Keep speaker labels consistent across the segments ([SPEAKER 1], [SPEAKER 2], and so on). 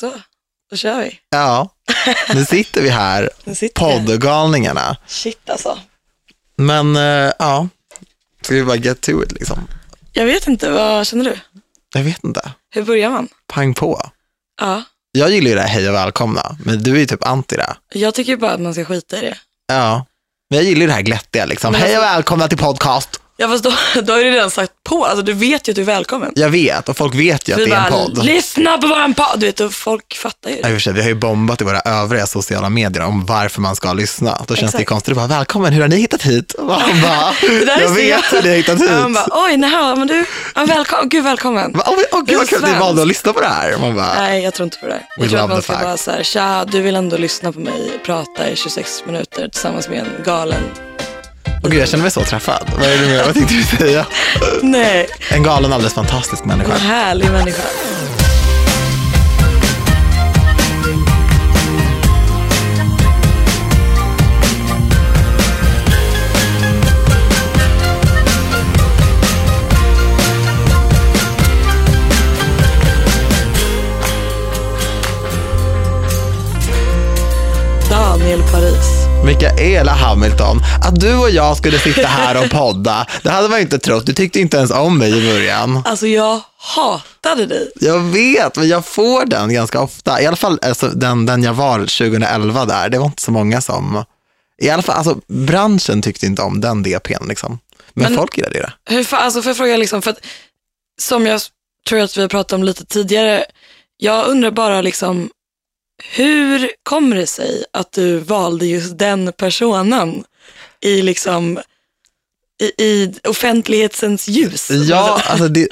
[SPEAKER 1] Så, då kör vi.
[SPEAKER 2] Ja, nu sitter vi här, poddgalningarna.
[SPEAKER 1] Shit alltså.
[SPEAKER 2] Men eh, ja, ska vi bara get to it liksom?
[SPEAKER 1] Jag vet inte, vad känner du?
[SPEAKER 2] Jag vet inte,
[SPEAKER 1] Hur börjar man?
[SPEAKER 2] pang på.
[SPEAKER 1] Ja,
[SPEAKER 2] Jag gillar ju det här hej och välkomna, men du är ju typ anti det.
[SPEAKER 1] jag tycker bara att man ska skita i det.
[SPEAKER 2] Ja, men jag gillar ju det här glättiga liksom.
[SPEAKER 1] Men
[SPEAKER 2] Hej och
[SPEAKER 1] alltså-
[SPEAKER 2] välkomna till podcast.
[SPEAKER 1] Ja fast då, då har du redan sagt på, alltså du vet ju att du är välkommen.
[SPEAKER 2] Jag vet, och folk vet ju att
[SPEAKER 1] Vi
[SPEAKER 2] det är en
[SPEAKER 1] bara,
[SPEAKER 2] podd.
[SPEAKER 1] lyssna på våran podd, du vet, och folk fattar ju.
[SPEAKER 2] Ja, i och för sig, vi har ju bombat i våra övriga sociala medier om varför man ska lyssna. Då känns det ju
[SPEAKER 1] Exakt.
[SPEAKER 2] konstigt bara, välkommen, hur har ni hittat hit? Och Man bara,
[SPEAKER 1] Det
[SPEAKER 2] jag vet hur ni har hittat hit.
[SPEAKER 1] Ja, man bara, oj, nej, men du, ja, välkommen, gud välkommen.
[SPEAKER 2] Åh, åh, gud vad kul att ni valde att lyssna på det här. Man bara,
[SPEAKER 1] Nej, jag tror inte på det.
[SPEAKER 2] We
[SPEAKER 1] Jag tror att man ska
[SPEAKER 2] fact.
[SPEAKER 1] bara så här, tja, du vill ändå lyssna på mig prata i 26 minuter tillsammans med en galen.
[SPEAKER 2] Åh gud jag känner mig så träffad. Vad är det mer? Vad tänkte du säga?
[SPEAKER 1] Nej,
[SPEAKER 2] En galen, alldeles fantastisk
[SPEAKER 1] en
[SPEAKER 2] människa.
[SPEAKER 1] härlig människa.
[SPEAKER 2] Mikaela Hamilton, att du och jag skulle sitta här och podda, det hade man inte trott. Du tyckte inte ens om mig i början.
[SPEAKER 1] Alltså jag hatade dig.
[SPEAKER 2] Jag vet, men jag får den ganska ofta. I alla fall alltså, den, den jag var 2011 där, det var inte så många som... I alla fall, alltså branschen tyckte inte om den DPn liksom. Men,
[SPEAKER 1] Men-
[SPEAKER 2] folk gillade det.
[SPEAKER 1] Hur, fa- alltså jag fråga, liksom, för att, som jag tror att vi har pratat om lite tidigare, jag undrar bara liksom, hur kommer det sig att du valde just den personen i liksom i, i offentlighetens ljus?
[SPEAKER 2] Ja, alltså det,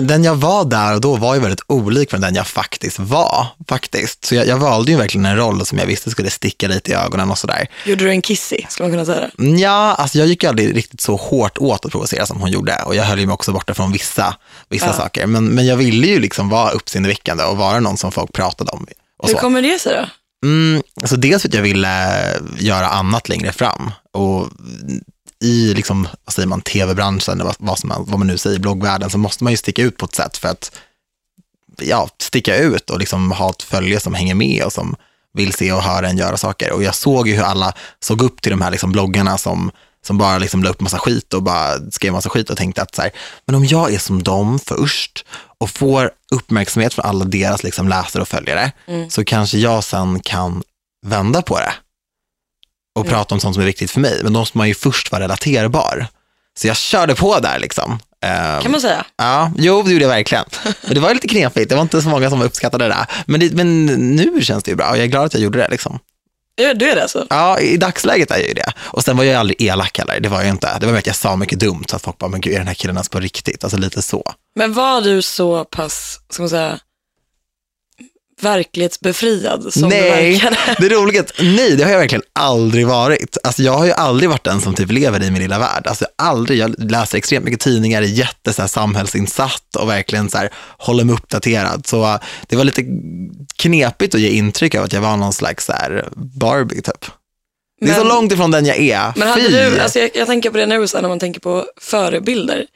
[SPEAKER 2] den jag var där och då var ju väldigt olik från den jag faktiskt var. faktiskt. Så jag, jag valde ju verkligen en roll som jag visste skulle sticka lite i ögonen och sådär.
[SPEAKER 1] Gjorde du en kissy, skulle man kunna säga det?
[SPEAKER 2] Ja, alltså jag gick ju aldrig riktigt så hårt åt att provocera som hon gjorde och jag höll ju mig också borta från vissa, vissa
[SPEAKER 1] Ja.
[SPEAKER 2] saker. Men, men jag ville ju liksom vara uppseendeväckande och vara någon som folk pratade om.
[SPEAKER 1] Hur kommer det sig då?
[SPEAKER 2] Mm, alltså dels för att jag ville göra annat längre fram och i liksom, vad säger man, tv-branschen, eller vad, vad, som man, vad man nu säger, bloggvärlden, så måste man ju sticka ut på ett sätt för att ja, sticka ut och liksom ha ett följe som hänger med och som vill se och höra en göra saker. Och jag såg ju hur alla såg upp till de här liksom bloggarna som, som bara liksom la upp massa skit och bara skrev massa skit och tänkte att så här, men om jag är som dem först och får uppmärksamhet från alla deras liksom läsare och följare, så kanske jag sen kan vända på det och prata om sånt som är viktigt för mig. Men då måste man ju först vara relaterbar. Så jag körde på där liksom. Ehm,
[SPEAKER 1] Kan man säga?
[SPEAKER 2] Ja, jo, det gjorde jag verkligen. Men det var lite knepigt, det var inte så många som uppskattade det. Men, det, men nu känns det ju bra och jag är glad att jag gjorde det. Liksom.
[SPEAKER 1] Ja, Du är det alltså?
[SPEAKER 2] Ja, i dagsläget är jag ju det. Och sen var jag aldrig elak heller, det var jag inte. Det var mer att jag sa mycket dumt, så att folk bara, men gud, är den här killen ens på riktigt? Alltså lite så.
[SPEAKER 1] Men var du så pass, ska man säga, verklighetsbefriad som
[SPEAKER 2] nej,
[SPEAKER 1] verkade?
[SPEAKER 2] det är roligt nej, det har jag verkligen aldrig varit. Alltså jag har ju aldrig varit den som typ lever i min lilla värld. Alltså aldrig, jag läser extremt mycket tidningar, är jätte så här, samhällsinsatt och verkligen så här, håller mig uppdaterad. Så uh, det var lite knepigt att ge intryck av att jag var någon slags så här, Barbie typ. Det är så
[SPEAKER 1] Men-
[SPEAKER 2] långt ifrån den jag är.
[SPEAKER 1] Men hade
[SPEAKER 2] Fy!
[SPEAKER 1] du, alltså jag, jag tänker på det nu så här, när man tänker på förebilder.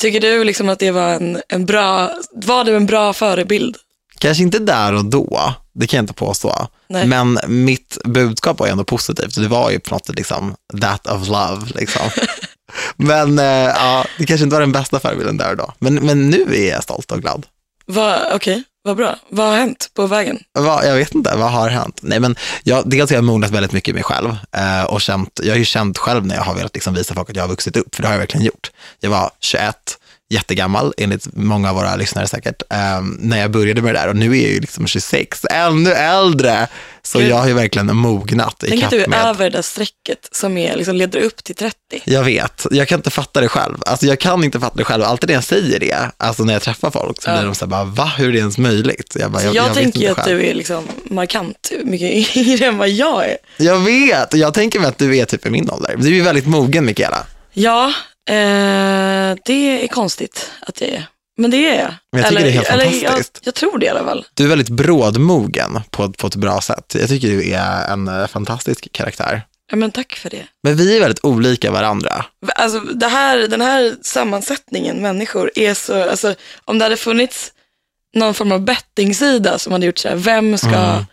[SPEAKER 1] Tycker du liksom att det var en, en bra, var du en bra förebild?
[SPEAKER 2] Kanske inte där och då, det kan jag inte påstå.
[SPEAKER 1] Nej.
[SPEAKER 2] Men mitt budskap var ju ändå positivt. Det var ju på något sätt liksom that of love. Liksom. men eh, ja, det kanske inte var den bästa förebilden där och då. Men, men nu är jag stolt och glad.
[SPEAKER 1] Va, Okej, vad bra. Vad har hänt på vägen?
[SPEAKER 2] Vad, jag vet inte, vad har hänt? Nej, men jag, dels har jag mognat väldigt mycket i mig själv eh, och känt, jag har ju känt själv när jag har velat liksom visa folk att jag har vuxit upp, för det har jag verkligen gjort. Jag var 21, jättegammal, enligt många av våra lyssnare säkert, eh, när jag började med det där och nu är jag ju liksom 26, ännu äldre. Så
[SPEAKER 1] Gud.
[SPEAKER 2] jag har ju verkligen mognat i
[SPEAKER 1] Tänk att du är
[SPEAKER 2] med.
[SPEAKER 1] över det där strecket som är, liksom, leder upp till 30.
[SPEAKER 2] Jag vet, jag kan inte fatta det själv. Alltså jag kan inte fatta det själv. Alltid när jag säger det, alltså när jag träffar folk, så
[SPEAKER 1] Ja.
[SPEAKER 2] blir de så här, bara, va, hur är det ens möjligt? Jag, bara,
[SPEAKER 1] Jag,
[SPEAKER 2] jag, jag
[SPEAKER 1] tänker ju att du är liksom markant mycket yngre än vad jag är.
[SPEAKER 2] Jag vet, och jag tänker mig att du är typ i min ålder. Du är ju väldigt mogen, Mikaela.
[SPEAKER 1] Ja, eh, det är konstigt att jag är. Men det är jag.
[SPEAKER 2] Men jag tycker det är helt
[SPEAKER 1] eller,
[SPEAKER 2] fantastiskt.
[SPEAKER 1] Jag, jag tror det i alla fall.
[SPEAKER 2] Du är väldigt brådmogen på, på ett bra sätt. Jag tycker du är en eh, fantastisk karaktär.
[SPEAKER 1] Ja, men tack för det.
[SPEAKER 2] Men vi är väldigt olika varandra.
[SPEAKER 1] Alltså, det här, den här sammansättningen människor är så, alltså, om det hade funnits någon form av bettingsida som hade gjort så här, vem ska
[SPEAKER 2] Mm.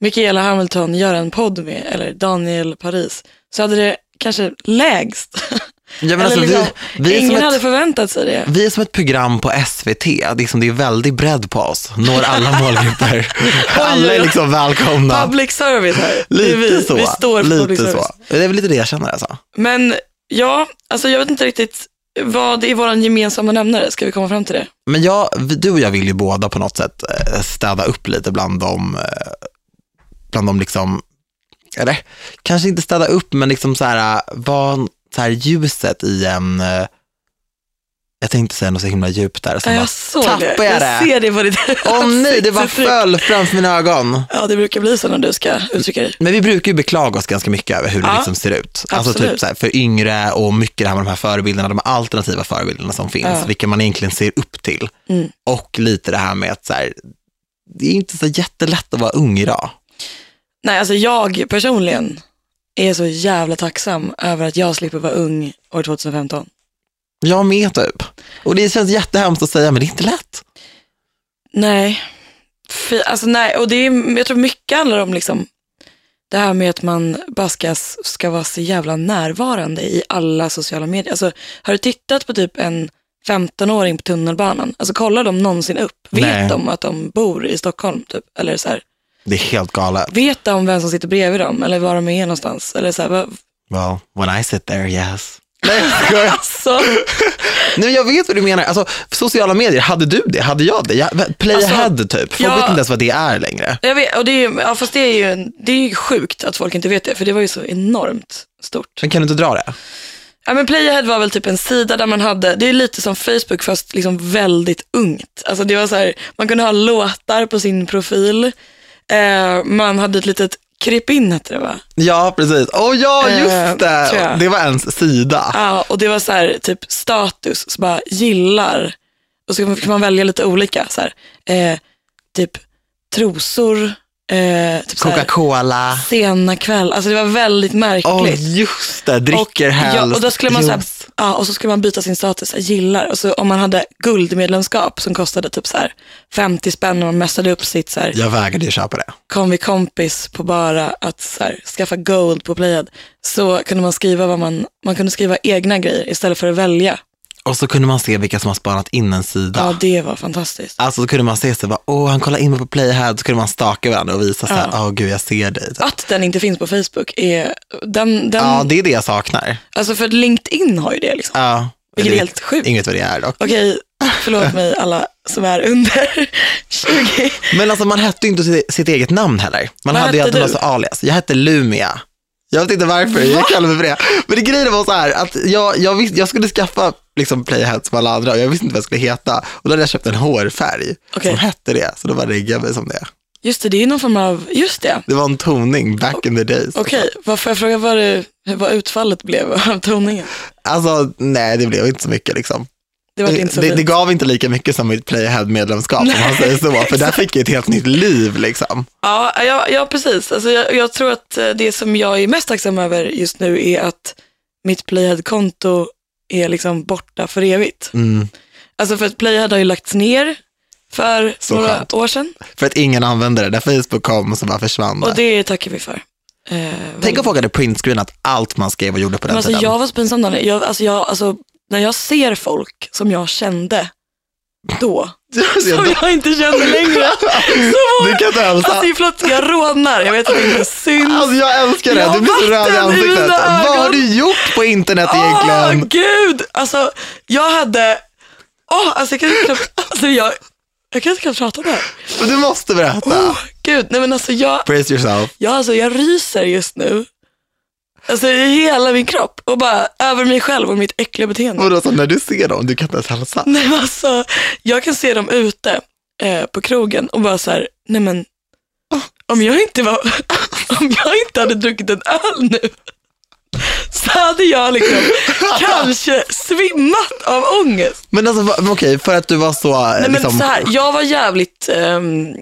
[SPEAKER 1] Michaela Hamilton göra en podd med, eller Daniel Paris, så hade det kanske lägst.
[SPEAKER 2] Ja, men alltså,
[SPEAKER 1] liksom,
[SPEAKER 2] vi, vi,
[SPEAKER 1] ingen
[SPEAKER 2] som
[SPEAKER 1] hade
[SPEAKER 2] ett,
[SPEAKER 1] förväntat sig det.
[SPEAKER 2] vi är som ett program på SVT. Det är, liksom, det är väldigt bredd på oss. Når alla målgrupper. Alla är liksom välkomna.
[SPEAKER 1] Public service här.
[SPEAKER 2] Lite
[SPEAKER 1] vi.
[SPEAKER 2] så.
[SPEAKER 1] vi står för
[SPEAKER 2] lite
[SPEAKER 1] public service.
[SPEAKER 2] så. Det är väl lite det jag känner alltså.
[SPEAKER 1] Men ja, alltså jag vet inte riktigt vad är vår gemensamma nämnare. Ska vi komma fram till det?
[SPEAKER 2] Men jag, du och jag vill ju båda på något sätt eh, städa upp lite bland de, eh, bland de liksom, eller kanske inte städa upp, men liksom så här, var så här ljuset i en, eh, jag tänkte säga något så himla djupt där.
[SPEAKER 1] Ja,
[SPEAKER 2] bara,
[SPEAKER 1] jag såg
[SPEAKER 2] tappade
[SPEAKER 1] det.
[SPEAKER 2] jag
[SPEAKER 1] Jag
[SPEAKER 2] det?
[SPEAKER 1] ser det på ditt
[SPEAKER 2] Åh nej, det bara föll framför mina ögon.
[SPEAKER 1] Ja, det brukar bli så när du ska uttrycka dig.
[SPEAKER 2] Men vi brukar ju beklaga oss ganska mycket över hur det
[SPEAKER 1] Ja,
[SPEAKER 2] liksom ser ut. Alltså
[SPEAKER 1] absolut.
[SPEAKER 2] typ så här, för yngre och mycket det här med de här förebilderna, de alternativa förebilderna som finns,
[SPEAKER 1] Ja.
[SPEAKER 2] vilka man egentligen ser upp till.
[SPEAKER 1] Mm.
[SPEAKER 2] Och lite det här med att så här, det är inte så jättelätt att vara ung idag.
[SPEAKER 1] Nej, alltså jag personligen är så jävla tacksam över att jag slipper vara ung år 2015.
[SPEAKER 2] Jag med typ. Och det känns jättehemskt att säga, men det är inte lätt.
[SPEAKER 1] Nej, Fy, alltså nej, och det är, jag tror mycket handlar om liksom det här med att man bara ska, ska vara så jävla närvarande i alla sociala medier. Alltså, har du tittat på typ en 15-åring på tunnelbanan? Alltså kollar de någonsin upp? Vet
[SPEAKER 2] Nej.
[SPEAKER 1] de att de bor i Stockholm? Typ? Eller så här,
[SPEAKER 2] Det är helt galet.
[SPEAKER 1] vet de vem som sitter bredvid dem? Eller var de är någonstans? Eller så här, vad,
[SPEAKER 2] Well, when I sit there, yes. Nej, jag
[SPEAKER 1] alltså,
[SPEAKER 2] Nej, jag vet vad du menar. Alltså, sociala medier, hade du det? Hade jag det? Jag, play
[SPEAKER 1] Alltså,
[SPEAKER 2] ahead typ. Folk
[SPEAKER 1] ja.
[SPEAKER 2] vet inte ens vad det är längre.
[SPEAKER 1] jag vet, och det är, ju- ja, fast det är ju en- det är ju sjukt att folk inte vet det, för det var ju så enormt stort.
[SPEAKER 2] Men kan du inte dra det?
[SPEAKER 1] Ja, men Playahead var väl typ en sida där man hade, det är lite som Facebook fast liksom väldigt ungt. Alltså det var så här, man kunde ha låtar på sin profil, eh, man hade ett litet kryp in hette det va?
[SPEAKER 2] Ja, precis. Åh ja,
[SPEAKER 1] Eh,
[SPEAKER 2] just
[SPEAKER 1] tror
[SPEAKER 2] det. Det var ens sida.
[SPEAKER 1] Ja, och det var så här typ status, så bara gillar, och så kan man välja lite olika, så här, eh, typ trosor, eh, typ
[SPEAKER 2] Coca-Cola.
[SPEAKER 1] sena kväll, alltså det var väldigt märkligt.
[SPEAKER 2] Åh, just det. Dricker
[SPEAKER 1] och,
[SPEAKER 2] helst.
[SPEAKER 1] ja, och då skulle man så här,
[SPEAKER 2] juice.
[SPEAKER 1] ja, och så skulle man byta sin status, så här, gillar. Och så om man hade guldmedlemskap som kostade typ så här 50 spänn och man mässade upp sitt så här,
[SPEAKER 2] Jag vägrade ju köpa det.
[SPEAKER 1] kom vi kompis på bara att så här, skaffa gold på Playad, så kunde man skriva vad man, man kunde skriva egna grejer istället för att välja.
[SPEAKER 2] Och så kunde man se vilka som har spanat in en sida.
[SPEAKER 1] Ja, det var fantastiskt.
[SPEAKER 2] Alltså så kunde man se så bara, åh han kollar in mig på Playhead, så kunde man staka varandra och visa så här, åh gud jag ser dig.
[SPEAKER 1] Att den inte finns på Facebook är, den, den,
[SPEAKER 2] Ja, det är det jag saknar.
[SPEAKER 1] alltså för LinkedIn har ju det liksom.
[SPEAKER 2] Ja.
[SPEAKER 1] Vilket är helt sjukt.
[SPEAKER 2] Inget vad det är dock.
[SPEAKER 1] Okej, förlåt mig alla som är under 20.
[SPEAKER 2] Men alltså man hette ju inte sitt, eget namn heller. Man
[SPEAKER 1] Vad
[SPEAKER 2] hade ju alltid något alias. Jag hette Lumia. Jag vet inte varför, jag kallar mig för det. Men det grejen var så här, att jag, jag, visste, jag skulle skaffa liksom Playhead som alla andra och jag visste inte vad jag skulle heta. Och då hade jag köpt en hårfärg
[SPEAKER 1] Okej.
[SPEAKER 2] som hette det, så då var det jag mig som det.
[SPEAKER 1] Just det, det är någon form av, just det.
[SPEAKER 2] Det var en toning back in the days.
[SPEAKER 1] Okej, vad får jag fråga vad, det, vad utfallet blev av toningen?
[SPEAKER 2] Alltså, nej det blev inte så mycket liksom.
[SPEAKER 1] Det var inte så
[SPEAKER 2] det, det gav inte lika mycket som mitt Playhead-medlemskap om man säger så, för där fick jag ett helt nytt liv liksom.
[SPEAKER 1] Ja, ja, ja precis. Alltså, jag, jag tror att eh, det som jag är mest tacksam över just nu är att mitt Playhead-konto är liksom borta för evigt.
[SPEAKER 2] Mm.
[SPEAKER 1] Alltså för att Playhead har ju lagts ner för
[SPEAKER 2] Så
[SPEAKER 1] några
[SPEAKER 2] skönt.
[SPEAKER 1] år sedan
[SPEAKER 2] För att ingen använde det, när Facebook kom så bara försvann
[SPEAKER 1] och
[SPEAKER 2] det.
[SPEAKER 1] det tackar vi för. Eh,
[SPEAKER 2] Tänk om folk hade printscreenat allt man skrev och gjorde på den
[SPEAKER 1] alltså,
[SPEAKER 2] tiden.
[SPEAKER 1] jag var så pinsam. Jag, alltså, jag, alltså, när jag ser folk som jag kände då, som jag inte känner längre. Så
[SPEAKER 2] Du kan inte hälsa.
[SPEAKER 1] Alltså förlåt, jag rodnar. Jag vet att det inte syns.
[SPEAKER 2] Alltså jag älskar det,
[SPEAKER 1] Jag
[SPEAKER 2] du blir så röd i ansiktet. Vad har du gjort på internet
[SPEAKER 1] Åh
[SPEAKER 2] egentligen?
[SPEAKER 1] gud! Alltså jag hade, åh alltså jag kan inte knappt, alltså jag, jag kan inte knappt prata om det här.
[SPEAKER 2] Du måste berätta.
[SPEAKER 1] Åh gud, nej men alltså jag,
[SPEAKER 2] Praise yourself.
[SPEAKER 1] jag, alltså, jag ryser just nu. Alltså i hela min kropp och bara över mig själv och mitt äckliga beteende.
[SPEAKER 2] Vadå, så när du ser dem, du kan inte ens hälsa?
[SPEAKER 1] Nej men alltså, jag kan se dem ute eh, på krogen och bara så här, nej men, om jag inte var, om jag inte hade druckit en öl nu, så hade jag liksom kanske svimmat av ångest.
[SPEAKER 2] Men alltså men okej, för att du var så, eh,
[SPEAKER 1] Nej men
[SPEAKER 2] liksom,
[SPEAKER 1] så här, jag var jävligt, ehm,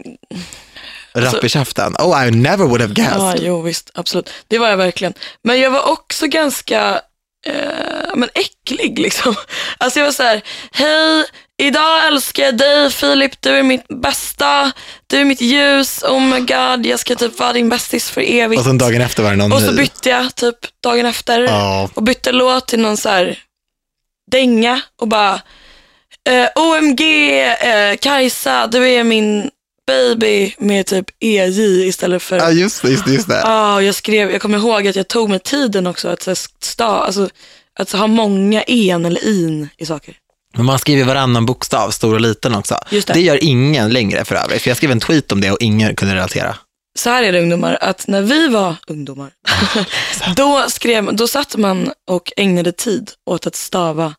[SPEAKER 2] rapp i käften. Oh, I never would have guessed.
[SPEAKER 1] ja jo visst, absolut, det var jag verkligen. Men jag var också ganska, eh, men äcklig liksom. Alltså jag var så här, hej, Idag älskar jag dig Filip, du är mitt bästa, du är mitt ljus, oh my god, jag ska typ vara din bästis för evigt.
[SPEAKER 2] Och sen dagen efter var det någon
[SPEAKER 1] Och så
[SPEAKER 2] ny.
[SPEAKER 1] bytte jag typ dagen efter
[SPEAKER 2] Ja.
[SPEAKER 1] och bytte låt till någon så här dänga och bara eh, OMG eh, Kajsa, du är min baby med typ EJ istället för
[SPEAKER 2] Ja, just det, just det. Just det.
[SPEAKER 1] Ja, och jag skrev, jag kommer ihåg att jag tog mig tiden också att, så här, sta, alltså, att ha många en eller in i saker.
[SPEAKER 2] Men man skriver varannan bokstav, stor och liten också.
[SPEAKER 1] Just det.
[SPEAKER 2] gör ingen längre för övrigt. För jag skrev en tweet om det och ingen kunde relatera.
[SPEAKER 1] Så här är det ungdomar, att när vi var ungdomar, då, skrev, då satt man och ägnade tid åt att stava,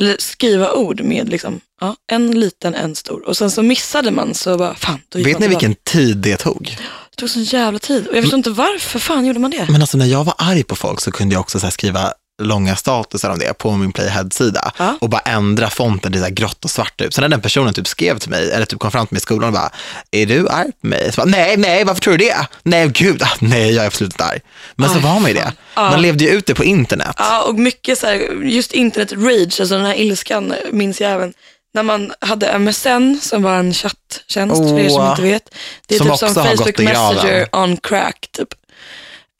[SPEAKER 1] eller skriva ord med liksom, ja, en liten, en stor. Och sen så missade man så bara, fan, då gick
[SPEAKER 2] Vet
[SPEAKER 1] man
[SPEAKER 2] ni
[SPEAKER 1] tillbaka.
[SPEAKER 2] vilken tid det tog?
[SPEAKER 1] Det tog sån jävla tid. Och jag förstår inte varför fan gjorde man det?
[SPEAKER 2] Men alltså när jag var arg på folk så kunde jag också så här skriva långa statusar om det på min Playhead-sida
[SPEAKER 1] Ja.
[SPEAKER 2] och bara ändra fonten till så här grått och svart ut. Sen när den personen typ skrev till mig, eller typ kom fram till mig i skolan och bara, är du arg på mig? Bara, nej, nej, varför tror du det? Nej, gud, ah, nej, jag är absolut inte arg. Men så
[SPEAKER 1] Aj,
[SPEAKER 2] var man ju det.
[SPEAKER 1] Ja.
[SPEAKER 2] Man levde ju ut det på internet.
[SPEAKER 1] Ja, och mycket så här, just internet rage, alltså den här ilskan minns jag även. När man hade MSN som var en chatttjänst för er som inte vet. Det är
[SPEAKER 2] Som
[SPEAKER 1] typ som Facebook. Messenger on crack typ.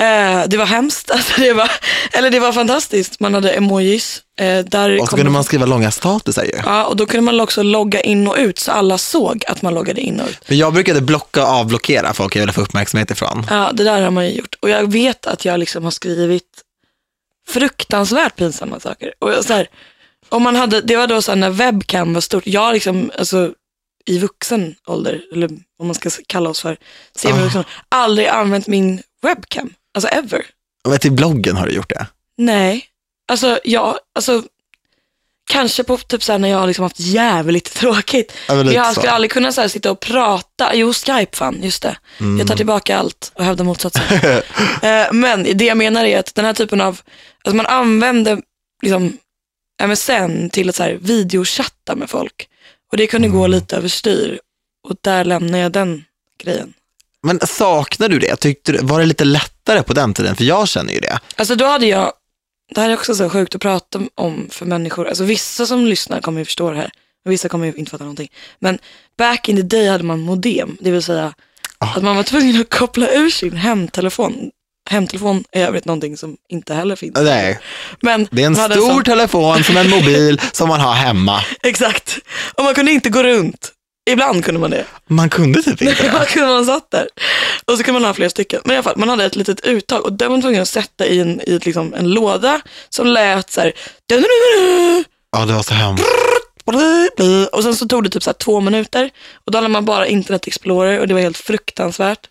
[SPEAKER 1] Eh, det var hemskt, alltså det var, eller det var fantastiskt. Man hade emojis. Eh, där
[SPEAKER 2] Och så kunde man skriva långa statusar ju.
[SPEAKER 1] Ja, och då kunde man också logga in och ut så alla såg att man loggade in och ut.
[SPEAKER 2] Men jag brukade blocka och avblockera folk jag ville få uppmärksamhet ifrån.
[SPEAKER 1] Ja, det där har man ju gjort. Och jag vet att jag liksom har skrivit fruktansvärt pinsamma saker. Och så här, om man hade, det var då så här när webcam var stort. Jag liksom, alltså i vuxen ålder, eller vad man ska kalla oss för, semivuxen, aldrig använt min webcam. Alltså ever.
[SPEAKER 2] Men till bloggen har du gjort det.
[SPEAKER 1] Nej. Alltså, ja, alltså kanske på typ så här när jag har liksom haft jävligt tråkigt.
[SPEAKER 2] Ja, men
[SPEAKER 1] jag
[SPEAKER 2] så.
[SPEAKER 1] skulle aldrig kunna så här sitta och prata. Jo, Skype fan, just det.
[SPEAKER 2] Mm.
[SPEAKER 1] Jag tar tillbaka allt och hävdar motsatsen. Eh, Men det jag menar är att den här typen av, alltså man använder liksom MSN till att så här videochatta med folk. Och det kunde
[SPEAKER 2] Mm.
[SPEAKER 1] gå lite överstyr. Och där lämnar jag den grejen.
[SPEAKER 2] Men saknar du det? Tyckte du, var det lite lättare på den tiden? För jag känner ju det.
[SPEAKER 1] Alltså då hade jag, det här är också så sjukt att prata om för människor. Alltså vissa som lyssnar kommer ju förstå det här. Och vissa kommer ju inte fatta någonting. Men back in the day hade man modem. Det vill säga
[SPEAKER 2] Ah.
[SPEAKER 1] att man var tvungen att koppla ur sin hemtelefon. Hemtelefon är övrigt någonting som inte heller finns.
[SPEAKER 2] Nej,
[SPEAKER 1] Men
[SPEAKER 2] det är en stor
[SPEAKER 1] sån-
[SPEAKER 2] telefon som en mobil som man har hemma.
[SPEAKER 1] Exakt. Och man kunde inte gå runt. Ibland kunde man det.
[SPEAKER 2] Man kunde typ inte det.
[SPEAKER 1] kunde man satt där. Och så kunde man ha flera stycken. Men i alla fall, man hade ett litet uttag och den var man tvungen att sätta i en, i ett, liksom, en låda som lät så här.
[SPEAKER 2] Ja, det var så hemskt.
[SPEAKER 1] Och sen så tog det typ så två minuter och då hade man bara internet explorer och det var helt fruktansvärt.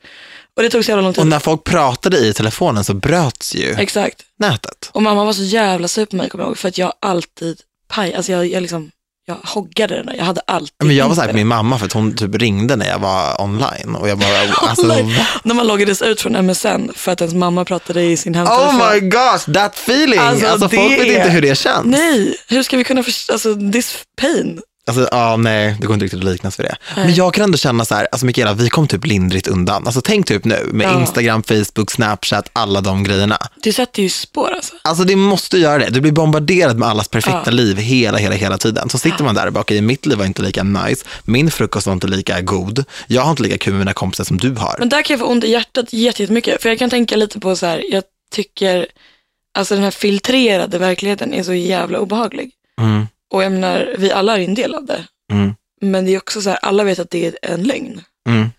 [SPEAKER 1] Och det tog så jävla lång tid.
[SPEAKER 2] Och när folk pratade i telefonen så bröts ju
[SPEAKER 1] Exakt.
[SPEAKER 2] nätet.
[SPEAKER 1] Och mamma var så jävla sur på mig kommer jag ihåg för att jag alltid paj, alltså jag, jag liksom, jag hoggade den. Jag hade alltid
[SPEAKER 2] Men jag var så här min mamma för att hon typ ringde när jag var online och jag bara, alltså,
[SPEAKER 1] Online. När man loggades ut från MSN för att ens mamma pratade i sin hemtelefon.
[SPEAKER 2] Oh my gosh, that feeling! Alltså,
[SPEAKER 1] Alltså,
[SPEAKER 2] folk
[SPEAKER 1] det
[SPEAKER 2] vet
[SPEAKER 1] är-
[SPEAKER 2] inte hur det känns.
[SPEAKER 1] Nej, hur ska vi kunna förstå, alltså this pain.
[SPEAKER 2] Alltså, ja, nej, det går inte riktigt att liknas för det. Men jag kan ändå känna så här, alltså Mikaela, vi kom typ lindrigt undan. Alltså tänk typ nu med
[SPEAKER 1] Ja.
[SPEAKER 2] Instagram, Facebook, Snapchat, alla de grejerna.
[SPEAKER 1] Det sätter ju spår alltså.
[SPEAKER 2] Alltså det måste göra det. Du blir bombarderad med allas perfekta
[SPEAKER 1] Ja.
[SPEAKER 2] liv hela, hela, hela tiden. Så sitter man där och bara, okej, mitt liv var inte lika nice, min frukost var inte lika god, jag har inte lika kul med mina kompisar som du har.
[SPEAKER 1] Men där kan jag få ont i hjärtat jätte- jättemycket. För jag kan tänka lite på så här, jag tycker, alltså den här filtrerade verkligheten är så jävla obehaglig.
[SPEAKER 2] Mm,
[SPEAKER 1] Och jag menar, vi alla är en del av det.
[SPEAKER 2] mm,
[SPEAKER 1] Men det är också så här, alla vet att det är en lögn.
[SPEAKER 2] mm.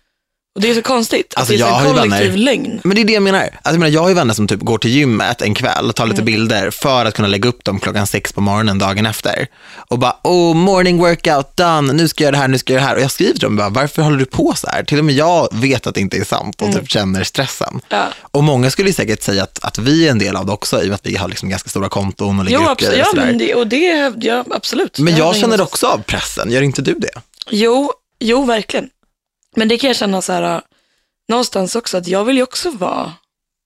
[SPEAKER 1] Och det är så konstigt,
[SPEAKER 2] Alltså,
[SPEAKER 1] att det är
[SPEAKER 2] jag
[SPEAKER 1] en kollektiv lögn.
[SPEAKER 2] Men det är det jag menar. Alltså, jag, menar jag har ju vänner som typ går till gymmet en kväll, tar lite
[SPEAKER 1] Mm.
[SPEAKER 2] bilder för att kunna lägga upp dem klockan sex på morgonen dagen efter. Och bara, oh morning workout done, nu ska jag göra det här, nu ska jag göra det här. Och jag skriver till dem bara, varför håller du på så här? Till och med jag vet att det inte är sant och
[SPEAKER 1] Mm.
[SPEAKER 2] typ känner stressen.
[SPEAKER 1] Ja.
[SPEAKER 2] Och många skulle säkert säga att, att vi är en del av det också, i och med att vi har liksom ganska stora konton och lägger
[SPEAKER 1] Jo,
[SPEAKER 2] upp grejer
[SPEAKER 1] Ja,
[SPEAKER 2] och sådär.
[SPEAKER 1] det, och det, ja, absolut.
[SPEAKER 2] Men jag
[SPEAKER 1] har
[SPEAKER 2] känner också av pressen, gör inte du det?
[SPEAKER 1] Jo, jo, verkligen. Men det kan jag känna så här, äh, någonstans också, att jag vill ju också vara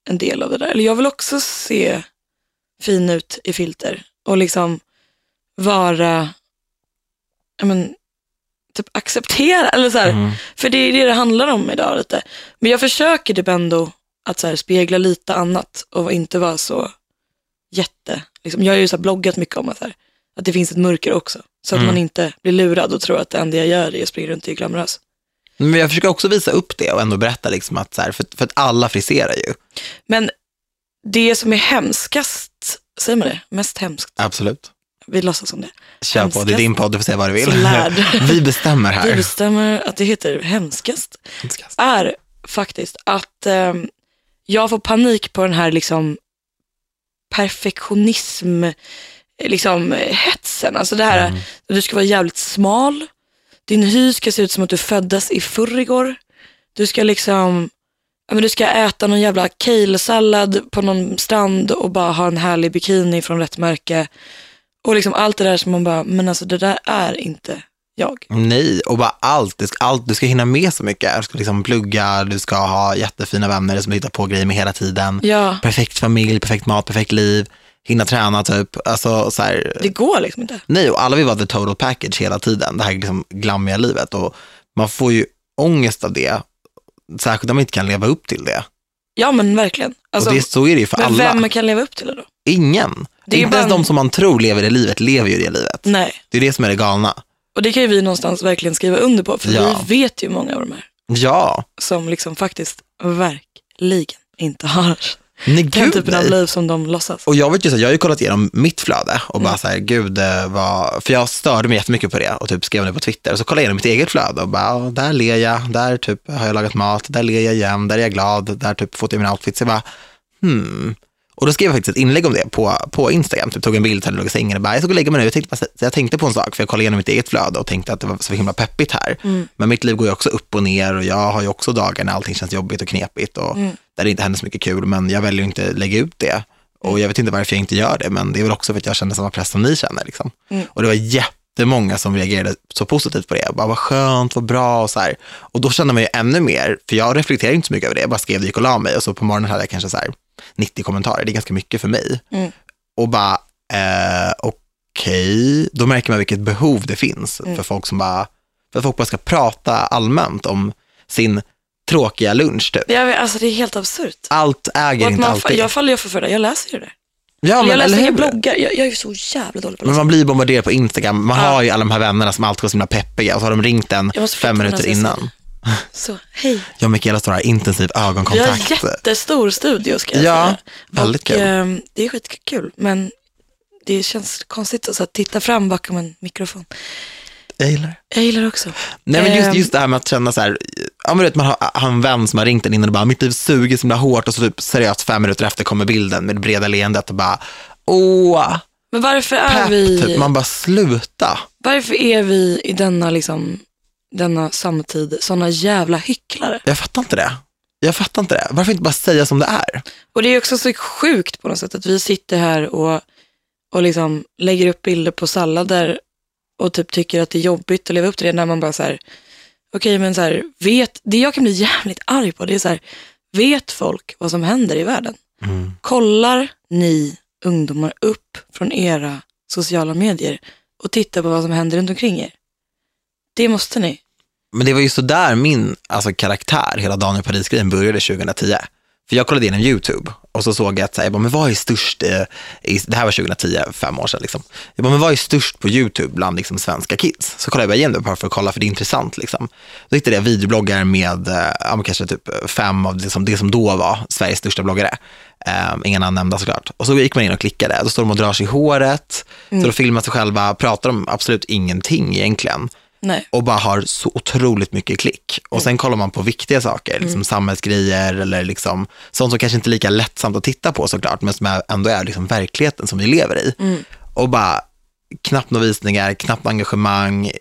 [SPEAKER 1] en del av det där. Eller jag vill också se fin ut i filter och liksom vara, ja men, typ acceptera, eller så här,
[SPEAKER 2] Mm.
[SPEAKER 1] för det är det det handlar om idag lite. Men jag försöker typ ändå att så här, spegla lite annat och inte vara så jätte, liksom, jag har ju så bloggat mycket om att, här, att det finns ett mörker också. Så att
[SPEAKER 2] Mm.
[SPEAKER 1] man inte blir lurad och tror att det enda jag gör är att springa runt och är glamorös.
[SPEAKER 2] Men jag försöker också visa upp det och ändå berätta liksom att så här, för, för att alla friserar ju.
[SPEAKER 1] Men det som är hemskast, säger man det? Mest hemskt?
[SPEAKER 2] Absolut.
[SPEAKER 1] Vi låtsas som det.
[SPEAKER 2] Kör på, det är
[SPEAKER 1] Hemskast.
[SPEAKER 2] din podd, du får säga vad du vill. Vi bestämmer
[SPEAKER 1] Vi
[SPEAKER 2] här.
[SPEAKER 1] bestämmer att det heter hemskast. Är faktiskt att ehm, jag får panik på den här liksom perfektionism, liksom eh, hetsen. Alltså det här,
[SPEAKER 2] Mm.
[SPEAKER 1] du ska vara jävligt smal, din hy ska se ut som att du föddes i förrgår. Du ska liksom, men du ska äta någon jävla kale-sallad på någon strand och bara ha en härlig bikini från rätt märke. Och liksom allt det där som man bara, men alltså det där är inte jag.
[SPEAKER 2] Nej, och bara allt, det ska, allt. Du ska hinna med så mycket. Du ska liksom plugga, du ska ha jättefina vänner som du hittar på grejer med hela tiden.
[SPEAKER 1] Ja,
[SPEAKER 2] Perfekt familj, perfekt mat, perfekt liv. Hinna träna typ. Alltså så här,
[SPEAKER 1] det går liksom inte.
[SPEAKER 2] nej, och alla vill vara the total package hela tiden. Det här liksom glammiga livet. Och man får ju ångest av det. Särskilt om man inte kan leva upp till det.
[SPEAKER 1] Ja men verkligen. Alltså,
[SPEAKER 2] och det, så är det ju för
[SPEAKER 1] men
[SPEAKER 2] alla.
[SPEAKER 1] vem kan leva upp till det då?
[SPEAKER 2] Ingen.
[SPEAKER 1] Det är
[SPEAKER 2] inte
[SPEAKER 1] bara
[SPEAKER 2] ens
[SPEAKER 1] en-
[SPEAKER 2] de som man tror lever det livet, lever ju det livet.
[SPEAKER 1] Nej.
[SPEAKER 2] Det är det som är det galna.
[SPEAKER 1] Och det kan ju vi någonstans verkligen skriva under på, för
[SPEAKER 2] Ja.
[SPEAKER 1] vi vet ju många av de här
[SPEAKER 2] Ja,
[SPEAKER 1] som liksom faktiskt verkligen inte har
[SPEAKER 2] nej
[SPEAKER 1] den
[SPEAKER 2] gud
[SPEAKER 1] typen av
[SPEAKER 2] nej.
[SPEAKER 1] liv som de låtsas.
[SPEAKER 2] Och jag vet ju så, jag har ju kollat igenom mitt flöde och
[SPEAKER 1] Mm.
[SPEAKER 2] bara så här, gud eh, vad, för jag störde mig jättemycket på det och typ skrev det på Twitter. Och så kollade jag igenom mitt eget flöde och bara, där ler jag, där typ har jag lagat mat, där ler jag igen, där är jag glad, där typ fotar jag mina outfits. Jag bara, hmm. Och då skrev jag faktiskt ett inlägg om det på, på Instagram, typ tog en bild, hade låg i sängen och bara, jag ska gå och lägga mig nu. Jag tänkte, jag tänkte på en sak, för jag kollade igenom mitt eget flöde och tänkte att det var så himla peppigt här.
[SPEAKER 1] Mm.
[SPEAKER 2] Men mitt liv går ju också upp och ner och jag har ju också dagar när allting känns jobbigt och knepigt och
[SPEAKER 1] Mm.
[SPEAKER 2] där det inte händer så mycket kul, men jag väljer inte att lägga ut det. Och jag vet inte varför jag inte gör det, men det är väl också för att jag känner samma press som ni känner. Liksom.
[SPEAKER 1] Mm.
[SPEAKER 2] Och det var jättemånga som reagerade så positivt på det. Bara, vad skönt, vad bra och så här. Och då kände man ju ännu mer, för jag reflekterar inte så mycket över det. Jag bara skrev det, gick och la mig och så på morgonen hade jag kanske så här 90 kommentarer. Det är ganska mycket för mig.
[SPEAKER 1] Mm.
[SPEAKER 2] Och bara, eh, okej, då märker man vilket behov det finns
[SPEAKER 1] Mm.
[SPEAKER 2] för folk som bara, för att folk bara ska prata allmänt om sin tråkiga lunch typ.
[SPEAKER 1] Vet, alltså det är helt absurt.
[SPEAKER 2] Allt äger inte alltid.
[SPEAKER 1] jag faller ju för det, jag läser ju det.
[SPEAKER 2] ja, men,
[SPEAKER 1] jag läser inga bloggar, jag, jag är ju så jävla dålig på att
[SPEAKER 2] Men man blir bombarderad på Instagram. Man
[SPEAKER 1] Ja.
[SPEAKER 2] har ju alla de här vännerna som alltid går så himla peppiga och så har de ringt en fem minuter innan.
[SPEAKER 1] Så, hej.
[SPEAKER 2] Jag och Mikaela står här, intensiv
[SPEAKER 1] Vi har
[SPEAKER 2] ögonkontakt.
[SPEAKER 1] jättestor studio ska jag
[SPEAKER 2] Ja,
[SPEAKER 1] säga.
[SPEAKER 2] väldigt
[SPEAKER 1] och,
[SPEAKER 2] kul.
[SPEAKER 1] ehm, det är skitkul, men det känns konstigt att titta fram bakom en mikrofon.
[SPEAKER 2] Jag gillar det.
[SPEAKER 1] Jag gillar det också.
[SPEAKER 2] Nej men just,
[SPEAKER 1] Ehm.
[SPEAKER 2] just det här med att känna så här, ja men vet man har, har en vän som har ringt en innan och bara, mitt liv suger så himla hårt och så typ seriöst fem minuter efter kommer bilden med det breda leendet och bara, åh,
[SPEAKER 1] Men varför är,
[SPEAKER 2] pepp,
[SPEAKER 1] vi,
[SPEAKER 2] typ. Man bara, sluta.
[SPEAKER 1] varför är vi i denna, liksom, denna samtid sådana jävla hycklare?
[SPEAKER 2] Jag fattar inte det. Jag fattar inte det. Varför inte bara säga som det är?
[SPEAKER 1] Och det är också så sjukt på något sätt att vi sitter här och, och liksom lägger upp bilder på sallader och typ tycker att det är jobbigt att leva upp till det när man bara så här, okej men så här, vet, det jag kan bli jävligt arg på det är så här, vet folk vad som händer i världen?
[SPEAKER 2] Mm.
[SPEAKER 1] Kollar ni ungdomar upp från era sociala medier och tittar på vad som händer runt omkring er? Det måste ni.
[SPEAKER 2] Men det var ju så där min alltså, karaktär, hela Daniel Paris-grejen började 2010. För jag kollade in en YouTube och så såg jag att, så här, jag bara, men vad är störst, eh, i, det här var 2010, fem år sedan liksom. Jag bara, men vad är störst på YouTube bland liksom, svenska kids? Så kollade jag bara igen det bara för att kolla, för det är intressant liksom. Då hittade jag videobloggar med, eh, ja, men kanske typ fem av det som, det som då var Sveriges största bloggare. Um, inga namn nämnda såklart. Och så gick man in och klickade, då står de och drar sig i håret, så de filmar sig själva, pratar om absolut ingenting egentligen
[SPEAKER 1] Nej.
[SPEAKER 2] och bara har så otroligt mycket klick. Och sen kollar man på viktiga saker, liksom samhällsgrejer eller liksom, sånt som kanske inte är lika lättsamt att titta på såklart, men som ändå är liksom verkligheten som vi lever i. Och bara knappt några visningar, knappt engagemang,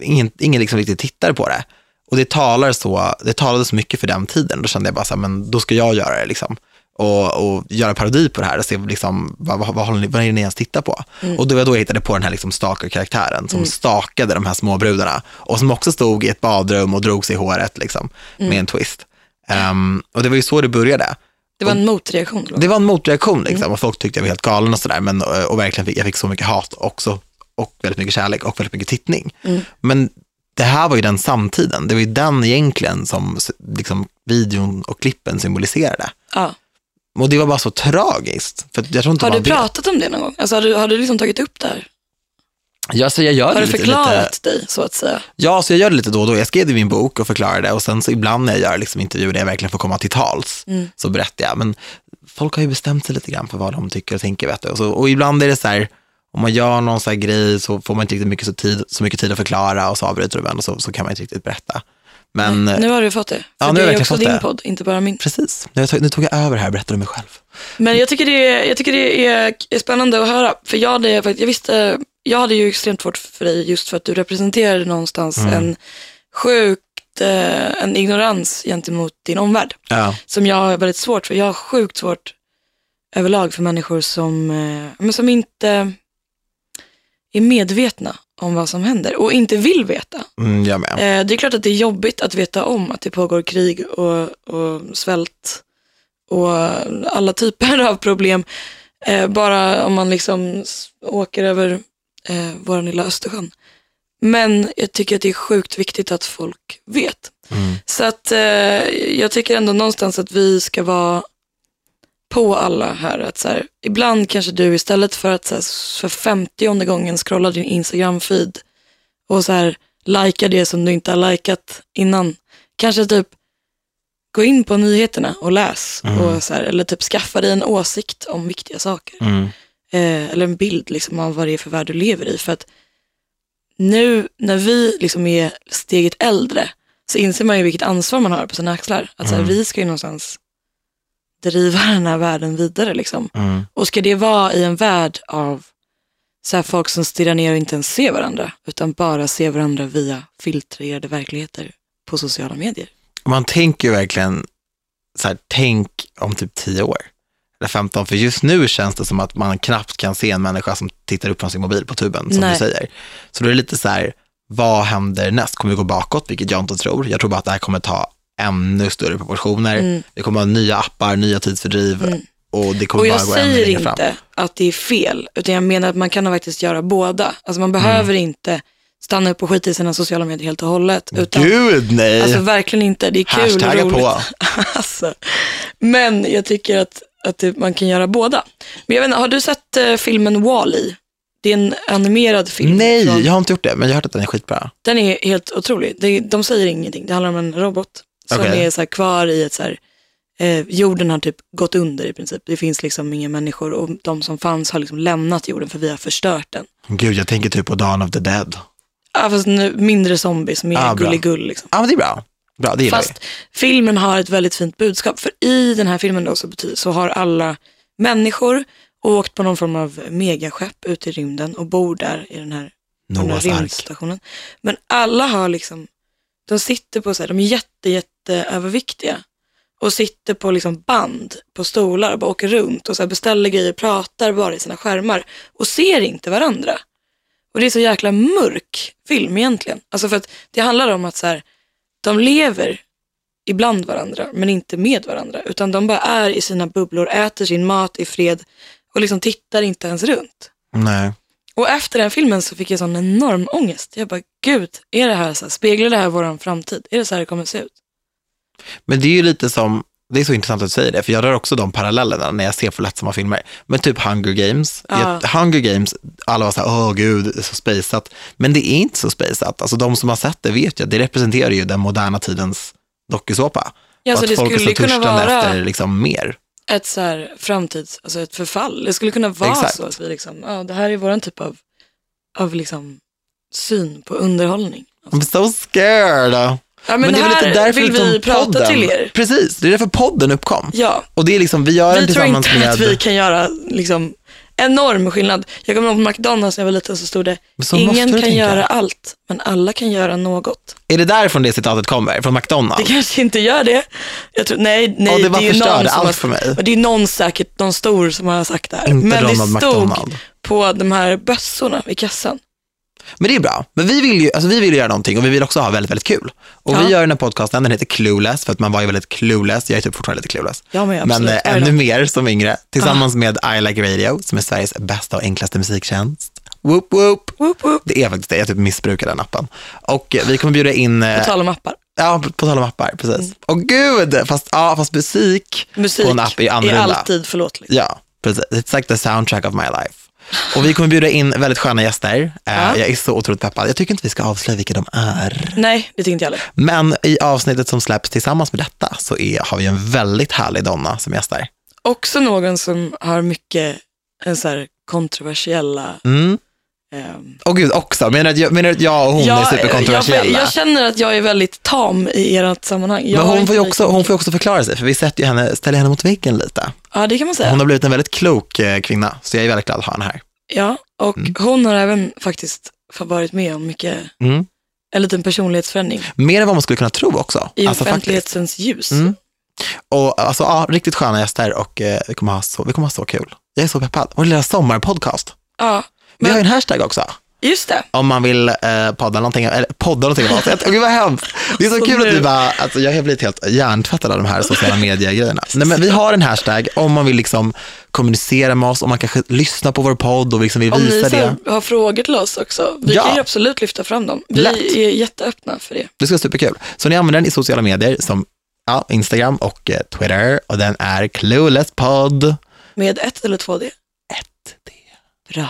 [SPEAKER 2] ingen, ingen liksom riktigt tittar på det. Och det, talar så, det talade så mycket för den tiden, då kände jag bara så här, men då ska jag göra det liksom. Och, och göra parodi på det här och se liksom, vad, vad, vad, håller ni, vad är det ni ens tittar på? Och det var då jag hittade på den här liksom stalker-karaktären som stakade de här små brudarna och som också stod i ett badrum och drog sig i håret liksom, med en twist. Ehm, och det var ju så det började.
[SPEAKER 1] Det var en motreaktion.
[SPEAKER 2] Det var en motreaktion liksom, och folk tyckte jag var helt galen och sådär, men och, och verkligen fick, jag fick så mycket hat också och väldigt mycket kärlek och väldigt mycket tittning. Men det här var ju den samtiden, det var ju den egentligen som liksom, videon och klippen symboliserade.
[SPEAKER 1] Ja.
[SPEAKER 2] Och det var bara så tragiskt. För jag tror inte
[SPEAKER 1] Har
[SPEAKER 2] man
[SPEAKER 1] du
[SPEAKER 2] vet.
[SPEAKER 1] pratat om det någon gång? Alltså, har, du, har du liksom tagit upp det här?
[SPEAKER 2] Ja, så jag gör
[SPEAKER 1] Har du
[SPEAKER 2] lite,
[SPEAKER 1] förklarat
[SPEAKER 2] lite,
[SPEAKER 1] dig så att säga?
[SPEAKER 2] ja, så jag gör det lite då och då. Jag skrev det i min bok och förklarade och sen så ibland när jag gör liksom intervjuer där jag verkligen får komma till tals
[SPEAKER 1] Mm.
[SPEAKER 2] så berättar jag. Men folk har ju bestämt sig lite grann för vad de tycker och tänker. Vet du. Och, så, och ibland är det så här, om man gör någon så här grej så får man inte riktigt mycket så, tid, så mycket tid att förklara och så avbryter du en och så, så kan man inte riktigt berätta. Men
[SPEAKER 1] Nej, nu har du fått det. För
[SPEAKER 2] Ja, nu
[SPEAKER 1] det är också din
[SPEAKER 2] det.
[SPEAKER 1] podd, inte bara min.
[SPEAKER 2] precis, nu, tog- nu tog jag över här och berättade om mig själv.
[SPEAKER 1] Men jag tycker det är, jag tycker det är, är spännande att höra. För jag hade, jag visste, jag hade ju extremt svårt för dig just för att du representerade någonstans
[SPEAKER 2] Mm.
[SPEAKER 1] en sjukt, eh, en ignorans gentemot din omvärld.
[SPEAKER 2] Ja,
[SPEAKER 1] Som jag har väldigt svårt för. Jag har sjukt svårt överlag för människor som, eh, men som inte är medvetna om vad som händer och inte vill veta.
[SPEAKER 2] mm, jag med.
[SPEAKER 1] Eh, det är klart att det är jobbigt att veta om att det pågår krig och, och svält och alla typer av problem. Eh, bara om man liksom åker över eh, vår lilla Östersjön. Men jag tycker att det är sjukt viktigt att folk vet.
[SPEAKER 2] Mm.
[SPEAKER 1] Så att eh, jag tycker ändå någonstans att vi ska vara på alla här. Att så här, ibland kanske du istället för att så här, för femtionde gången scrolla din Instagram-feed och så här likea det som du inte har likat innan. Kanske typ gå in på nyheterna och läs.
[SPEAKER 2] Mm.
[SPEAKER 1] Och så här, eller typ skaffa dig en åsikt om viktiga saker.
[SPEAKER 2] Mm.
[SPEAKER 1] Eh, eller en bild liksom, av vad det är för värld du lever i. För att nu när vi liksom är steget äldre så inser man ju vilket ansvar man har på sina axlar. Att så här,
[SPEAKER 2] Mm.
[SPEAKER 1] vi ska ju någonstans driva den här världen vidare. Liksom.
[SPEAKER 2] Mm.
[SPEAKER 1] Och ska det vara i en värld av så här, folk som stirrar ner och inte ens ser varandra, utan bara ser varandra via filtrerade verkligheter på sociala medier.
[SPEAKER 2] Man tänker ju verkligen, så här, tänk om typ 10 år, eller 15, för just nu känns det som att man knappt kan se en människa som tittar upp från sin mobil på tuben, som
[SPEAKER 1] Nej.
[SPEAKER 2] du säger. Så då är det lite så här, vad händer näst? Kommer vi gå bakåt, vilket jag inte tror. Jag tror bara att det här kommer ta ännu större proportioner.
[SPEAKER 1] Mm.
[SPEAKER 2] Det kommer ha nya appar, nya tidsfördriv
[SPEAKER 1] Mm.
[SPEAKER 2] och det kommer
[SPEAKER 1] Och jag
[SPEAKER 2] bara gå ännu
[SPEAKER 1] säger
[SPEAKER 2] längre fram.
[SPEAKER 1] inte att det är fel, utan jag menar att man kan faktiskt göra båda. Alltså man behöver
[SPEAKER 2] Mm.
[SPEAKER 1] inte stanna upp och skita i sina sociala medier helt och hållet. Utan,
[SPEAKER 2] Gud nej!
[SPEAKER 1] Alltså verkligen inte, det är kul och roligt.
[SPEAKER 2] på.
[SPEAKER 1] alltså. Men jag tycker att, att det, man kan göra båda. Men jag vet inte, har du sett eh, filmen Wall-E? Det är en animerad film.
[SPEAKER 2] Nej, jag har inte gjort det, men jag har hört att den är skitbra.
[SPEAKER 1] Den är helt otrolig. De säger ingenting. Det handlar om en robot som
[SPEAKER 2] Okej.
[SPEAKER 1] är så kvar i ett så här, eh, jorden har typ gått under i princip. Det finns liksom inga människor och de som fanns har liksom lämnat jorden för vi har förstört den.
[SPEAKER 2] Gud, jag tänker typ på Dawn of the Dead.
[SPEAKER 1] Ja, fast nu, mindre zombies, mer
[SPEAKER 2] Ah,
[SPEAKER 1] gulligull liksom.
[SPEAKER 2] Ja, men det är bra. Bra, det
[SPEAKER 1] Fast filmen har ett väldigt fint budskap. För i den här filmen då så, betyder, så har alla människor åkt på någon form av megaskepp ut i rymden och bor där i den här,
[SPEAKER 2] vi.
[SPEAKER 1] den här rymdstationen. Men alla har liksom, de sitter på så här, de är jätte, jätte överviktiga och sitter på liksom band på stolar och bara åker runt och så här beställer grejer, pratar bara i sina skärmar och ser inte varandra. Och det är så jäkla mörk film egentligen. Alltså för att det handlar om att så här, de lever ibland varandra men inte med varandra. Utan de bara är i sina bubblor, äter sin mat i fred och liksom tittar inte ens runt.
[SPEAKER 2] Nej.
[SPEAKER 1] Och efter den filmen så fick jag sån enorm ångest. Jag bara, gud, är det här så här, speglar det här våran framtid? Är det så här det kommer se ut?
[SPEAKER 2] Men det är ju lite som, det är så intressant att du säger det, för jag drar också de parallellerna när jag ser för lättsamma filmer. Men typ Hunger Games,
[SPEAKER 1] Ja.
[SPEAKER 2] Hunger Games, alla var så här, åh gud, det är så spejsat. Men det är inte så spejsat. Alltså de som har sett det vet ju att det representerar ju den moderna tidens dokusåpa.
[SPEAKER 1] Ja,
[SPEAKER 2] och att folk är så törstande
[SPEAKER 1] vara
[SPEAKER 2] efter liksom mer.
[SPEAKER 1] Ett så här framtids, alltså ett förfall. Det skulle kunna vara
[SPEAKER 2] Exakt.
[SPEAKER 1] så att vi liksom, ja det här är våran typ av, av liksom syn på underhållning.
[SPEAKER 2] I'm so scared.
[SPEAKER 1] Ja men,
[SPEAKER 2] det är väl lite därför
[SPEAKER 1] vill
[SPEAKER 2] liksom
[SPEAKER 1] vi prata
[SPEAKER 2] podden,
[SPEAKER 1] till er.
[SPEAKER 2] Precis, det är därför podden uppkom.
[SPEAKER 1] Ja,
[SPEAKER 2] Och det är liksom, vi gör den
[SPEAKER 1] vi tror
[SPEAKER 2] tillsammans
[SPEAKER 1] inte
[SPEAKER 2] med...
[SPEAKER 1] att vi kan göra liksom enorm skillnad. Jag kommer ihåg på McDonalds när jag var liten så stod det,
[SPEAKER 2] så
[SPEAKER 1] ingen kan
[SPEAKER 2] tänka.
[SPEAKER 1] göra allt, men alla kan göra något.
[SPEAKER 2] Är det därifrån det citatet kommer? Från
[SPEAKER 1] Det
[SPEAKER 2] McDonalds?
[SPEAKER 1] kanske inte gör det. Jag tror, nej, nej,
[SPEAKER 2] Ja, det bara
[SPEAKER 1] är någon
[SPEAKER 2] förstörde
[SPEAKER 1] som
[SPEAKER 2] allt
[SPEAKER 1] har,
[SPEAKER 2] för mig.
[SPEAKER 1] och Det är någon säkert, någon stor som har sagt det här.
[SPEAKER 2] Inte
[SPEAKER 1] men det
[SPEAKER 2] Ronald
[SPEAKER 1] stod
[SPEAKER 2] McDonald.
[SPEAKER 1] på de här bössorna i kassan.
[SPEAKER 2] Men det är bra. Men vi vill ju alltså vi vill göra någonting och vi vill också ha väldigt, väldigt kul. Och
[SPEAKER 1] Ja.
[SPEAKER 2] vi gör den här podcasten, den heter Clueless, för att man var ju väldigt clueless. Jag är typ fortfarande lite clueless.
[SPEAKER 1] Ja, men
[SPEAKER 2] Men
[SPEAKER 1] Är det?
[SPEAKER 2] ännu mer som yngre, tillsammans med I Like Radio, som är Sveriges bästa och enklaste musiktjänst. Whoop, whoop.
[SPEAKER 1] Woop, woop.
[SPEAKER 2] Det är faktiskt det, jag typ missbrukar den appen. Och eh, vi kommer bjuda in, eh,
[SPEAKER 1] På tal om appar.
[SPEAKER 2] ja, på tal om appar, precis. Och gud, fast, ja, fast musik,
[SPEAKER 1] Musik
[SPEAKER 2] på en app är ju
[SPEAKER 1] är
[SPEAKER 2] annorlunda.
[SPEAKER 1] alltid förlåtligt.
[SPEAKER 2] Ja, precis. It's like the soundtrack of my life. Och vi kommer bjuda in väldigt sköna gäster. Eh,
[SPEAKER 1] Ja.
[SPEAKER 2] Jag är så otroligt peppad. Jag tycker inte vi ska avslöja vilka de är.
[SPEAKER 1] Nej, det tycker inte jag heller.
[SPEAKER 2] Men i avsnittet som släpps tillsammans med detta så är, har vi en väldigt härlig donna som gästar.
[SPEAKER 1] Också någon som har mycket en så kontroversiella...
[SPEAKER 2] Mm.
[SPEAKER 1] Ehm,
[SPEAKER 2] Och gud också, menar du menar att jag och hon är
[SPEAKER 1] jag,
[SPEAKER 2] superkontroversiella?
[SPEAKER 1] jag, jag känner att jag är väldigt tam i ert sammanhang. Jag
[SPEAKER 2] Men hon får, ju också, hon får också förklara sig, för vi sätter ju henne, ställer henne mot väggen lite.
[SPEAKER 1] Ja, det kan man säga.
[SPEAKER 2] Hon har blivit en väldigt klok eh, kvinna, så jag är väldigt glad att ha henne här.
[SPEAKER 1] Ja, och
[SPEAKER 2] Mm.
[SPEAKER 1] hon har även faktiskt varit med om mycket,
[SPEAKER 2] Mm.
[SPEAKER 1] en liten personlighetsförändring
[SPEAKER 2] Mer än vad man skulle kunna tro också.
[SPEAKER 1] i
[SPEAKER 2] Alltså, faktiskt.
[SPEAKER 1] offentlighetens ljus.
[SPEAKER 2] Mm. Och alltså, ja, riktigt sköna gäster och eh, vi, kommer ha så, vi kommer ha så kul. Jag är så peppad. Vår lilla sommarpodcast.
[SPEAKER 1] Ja,
[SPEAKER 2] Vi
[SPEAKER 1] Men-
[SPEAKER 2] har ju en hashtag också.
[SPEAKER 1] just det.
[SPEAKER 2] Om man vill eh, podda någonting, eller podda någonting om. Åh, Gud vad hemskt. Det är så,
[SPEAKER 1] Så
[SPEAKER 2] kul att
[SPEAKER 1] nu-
[SPEAKER 2] vi bara, alltså, jag har blivit helt hjärntvättad av de här sociala medier-grejerna. Nej, men vi har en hashtag om man vill liksom kommunicera med oss, om man kanske lyssnar på vår podd och liksom vill
[SPEAKER 1] Om ni
[SPEAKER 2] visa det.
[SPEAKER 1] här har frågor till oss också, vi
[SPEAKER 2] Ja.
[SPEAKER 1] kan ju absolut lyfta fram dem. Vi
[SPEAKER 2] Lätt.
[SPEAKER 1] är jätteöppna för det.
[SPEAKER 2] Det ska vara superkul. Så ni använder den i sociala medier som ja, Instagram och eh, Twitter och den är cluelesspodd.
[SPEAKER 1] Med ett eller två D.
[SPEAKER 2] Ett, det.
[SPEAKER 1] Bra.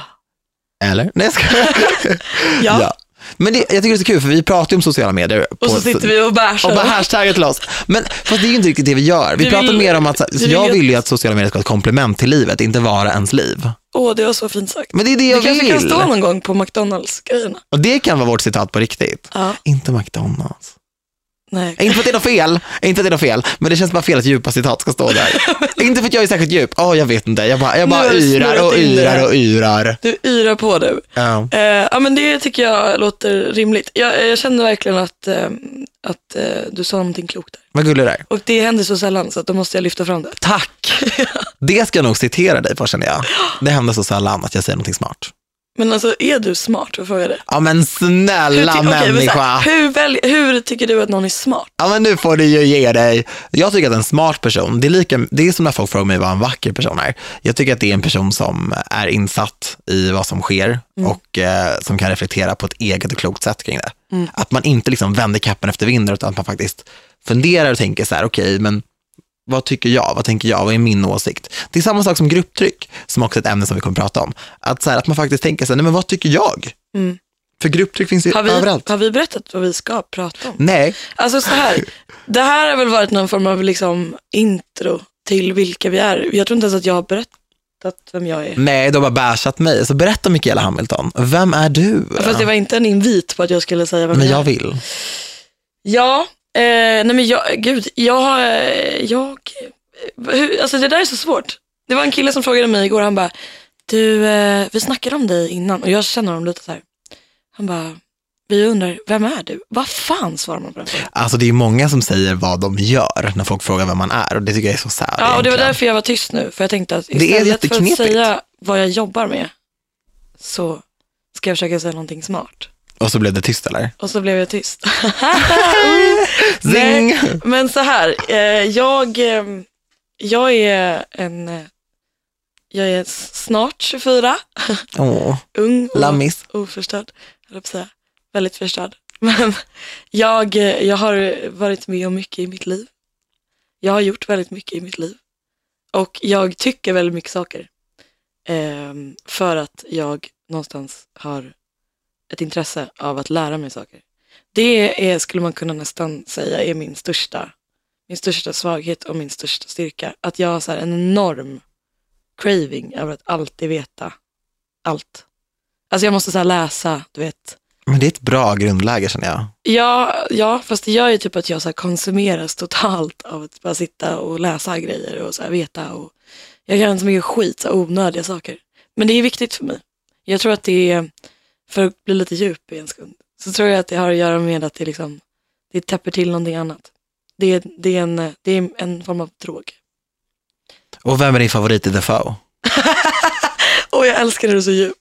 [SPEAKER 2] Eller? Nej, jag ska...
[SPEAKER 1] Ja.
[SPEAKER 2] Men det, jag tycker det är så kul för vi pratar ju om sociala medier.
[SPEAKER 1] Och så sitter vi och bärsar.
[SPEAKER 2] och bara hashtaggar till oss. Men fast det är ju inte riktigt det vi gör. Vi
[SPEAKER 1] Du
[SPEAKER 2] pratar
[SPEAKER 1] vill-
[SPEAKER 2] mer om att, så-
[SPEAKER 1] vill
[SPEAKER 2] jag vill ju att sociala medier ska vara ett komplement till livet, inte vara ens liv.
[SPEAKER 1] Åh, det var så fint sagt.
[SPEAKER 2] Men det är det
[SPEAKER 1] Det
[SPEAKER 2] jag
[SPEAKER 1] kanske kan
[SPEAKER 2] vill.
[SPEAKER 1] stå någon gång på McDonalds-grejerna.
[SPEAKER 2] Och det kan vara vårt citat på riktigt.
[SPEAKER 1] Ja,
[SPEAKER 2] Inte McDonalds.
[SPEAKER 1] Nej.
[SPEAKER 2] Inte för att det är något fel, inte för att det är fel, men det känns bara fel att djupa citat ska stå där. inte för att jag är särskilt djup, åh jag vet inte, jag bara, jag bara yrar och yrar och yrar.
[SPEAKER 1] Du yrar på du.
[SPEAKER 2] Ja.
[SPEAKER 1] Eh, ja, men det tycker jag låter rimligt. Jag, jag kände verkligen att, eh, att eh, du sa någonting klokt där.
[SPEAKER 2] Vad gullig du är.
[SPEAKER 1] Och det händer så sällan så att då måste jag lyfta fram det.
[SPEAKER 2] Tack! Det ska jag nog citera dig på känner jag. Det händer så sällan att jag säger någonting smart.
[SPEAKER 1] Men alltså, är du smart? Vad frågar det?
[SPEAKER 2] Ja men
[SPEAKER 1] Hur,
[SPEAKER 2] snälla
[SPEAKER 1] så
[SPEAKER 2] människa.
[SPEAKER 1] här, hur, välj, hur tycker du att någon är smart?
[SPEAKER 2] Ja men nu får du ju ge dig. Jag tycker att en smart person, det är, lika, det är som när folk frågar mig vad en vacker person är. Jag tycker att det är en person som är insatt i vad som sker och eh, som kan reflektera på ett eget och klokt sätt kring det. Att man inte liksom vänder kappen efter vinden utan att man faktiskt funderar och tänker så här, okej men vad tycker jag? Vad tänker jag? Vad är min åsikt? Det är samma sak som grupptryck, som också är ett ämne som vi kommer att prata om. Att, så här, att man faktiskt tänker så här, nej men vad tycker jag?
[SPEAKER 1] Mm.
[SPEAKER 2] För grupptryck finns ju
[SPEAKER 1] Har vi,
[SPEAKER 2] överallt.
[SPEAKER 1] har vi berättat vad vi ska prata om?
[SPEAKER 2] Nej,
[SPEAKER 1] Alltså så här, det här har väl varit någon form av liksom intro till vilka vi är. Jag tror inte ens att jag har berättat vem jag är.
[SPEAKER 2] Nej, de har bärsat mig. Så berätta Mikaela Hamilton, vem är du?
[SPEAKER 1] Fast det var inte en invit på att jag skulle säga vem
[SPEAKER 2] Men
[SPEAKER 1] jag
[SPEAKER 2] jag
[SPEAKER 1] är.
[SPEAKER 2] vill.
[SPEAKER 1] Ja, eh, nej men jag, gud, jag jag, hur, alltså det där är så svårt. Det var en kille som frågade mig igår, han bara, du, eh, vi snackade om dig innan och jag känner honom lite så här. Han bara, vi undrar, vem är du? Vad fan svarar man på den frågan?
[SPEAKER 2] Alltså det är många som säger vad de gör när folk frågar vem man är och det tycker jag är så sad
[SPEAKER 1] Ja, och det var
[SPEAKER 2] egentligen.
[SPEAKER 1] därför jag var tyst nu, för jag tänkte att istället för att säga vad jag jobbar med, så ska jag försöka säga någonting smart.
[SPEAKER 2] Och så blev det tyst eller?
[SPEAKER 1] Och så blev jag tyst.
[SPEAKER 2] Zing!
[SPEAKER 1] Nej, men så här, eh, jag, eh, jag är en, eh, jag är snart 24,
[SPEAKER 2] Åh,
[SPEAKER 1] ung och
[SPEAKER 2] lammis.
[SPEAKER 1] oförstörd, jag på att säga. Väldigt förstörd. Men jag, eh, jag har varit med om mycket i mitt liv. Jag har gjort väldigt mycket i mitt liv. Och jag tycker väldigt mycket saker. Ehm, för att jag någonstans har ett intresse av att lära mig saker. Det är, skulle man kunna nästan säga är min största, min största svaghet och min största styrka. Att jag har så en enorm craving över att alltid veta allt. Alltså jag måste så här läsa, du vet.
[SPEAKER 2] Men det är ett bra grundläge känner jag.
[SPEAKER 1] Ja, ja, fast det gör ju typ att jag så konsumeras totalt av att bara sitta och läsa grejer och så veta. Och jag gör så mycket skit, så onödiga saker. Men det är viktigt för mig. Jag tror att det är, för att bli lite djup i en sekund, så tror jag att det har att göra med att det liksom, det täpper till någonting annat. Det är, det är, en, det är en form av drog.
[SPEAKER 2] Och vem är din favorit i The Foe?
[SPEAKER 1] Och jag älskar när du är så djup.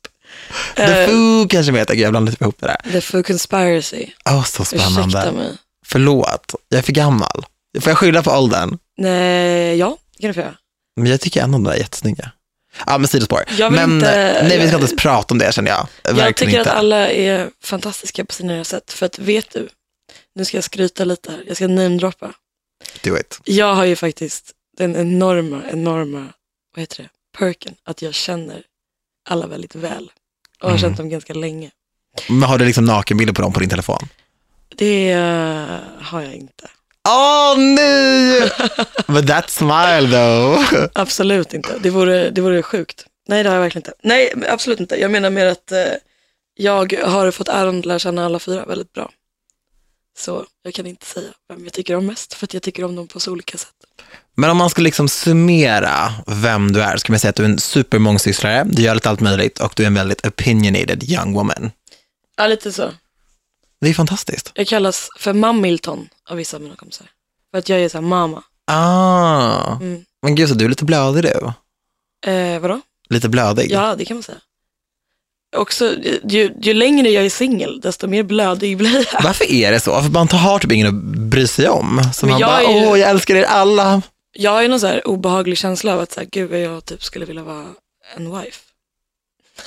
[SPEAKER 2] The Foe kanske vet jag, jag blandar typ ihop det där.
[SPEAKER 1] The Full Conspiracy.
[SPEAKER 2] Åh, så
[SPEAKER 1] Ursäkta
[SPEAKER 2] spännande.
[SPEAKER 1] mig.
[SPEAKER 2] Förlåt, jag är för gammal. Får jag skylla på åldern?
[SPEAKER 1] Nej, ja, det kan du få göra.
[SPEAKER 2] Men jag tycker ändå de är jättesnygga. Ja, men sidospår.
[SPEAKER 1] Jag
[SPEAKER 2] Men
[SPEAKER 1] inte-
[SPEAKER 2] nej, vi ska inte ens prata om det känner jag.
[SPEAKER 1] Jag
[SPEAKER 2] Verkligen
[SPEAKER 1] tycker
[SPEAKER 2] inte.
[SPEAKER 1] att alla är fantastiska på sina sätt. För att vet du, nu ska jag skryta lite här, jag ska namedroppa.
[SPEAKER 2] Do it.
[SPEAKER 1] Jag har ju faktiskt den enorma, enorma, vad heter det, perken, att jag känner alla väldigt väl. Och har
[SPEAKER 2] Mm.
[SPEAKER 1] känt dem ganska länge.
[SPEAKER 2] Men har du liksom nakenbilder på dem på din telefon?
[SPEAKER 1] Det eh, har jag inte.
[SPEAKER 2] Åh nej! But that smile though.
[SPEAKER 1] Absolut inte. Det vore, det vore sjukt. Nej, det har jag verkligen inte. Nej, absolut inte. Jag menar mer att eh, jag har fått äran att lära känna alla fyra väldigt bra. Så jag kan inte säga vem jag tycker om mest, för att jag tycker om dem på så olika sätt.
[SPEAKER 2] Men om man ska liksom summera vem du är, ska man säga att du är en supermångsysslare, du gör lite allt möjligt och du är en väldigt opinionated young woman.
[SPEAKER 1] Ja, lite så.
[SPEAKER 2] Det är fantastiskt.
[SPEAKER 1] Jag kallas för Mammilton av vissa av mina kompisar. För att jag är så här mamma.
[SPEAKER 2] Ah,
[SPEAKER 1] Mm.
[SPEAKER 2] men gud så du är lite blödig du.
[SPEAKER 1] Eh, vadå?
[SPEAKER 2] Lite blödig.
[SPEAKER 1] Ja, det kan man säga. Också, ju, ju längre jag är singel, desto mer blödig blir jag.
[SPEAKER 2] Varför är det så? För man har typ ingen att bry sig om. Så
[SPEAKER 1] Men
[SPEAKER 2] man
[SPEAKER 1] jag
[SPEAKER 2] bara,
[SPEAKER 1] är ju-
[SPEAKER 2] åh jag älskar er alla.
[SPEAKER 1] Jag har ju någon så här obehaglig känsla av att så här, gud vad jag typ skulle vilja vara en wife.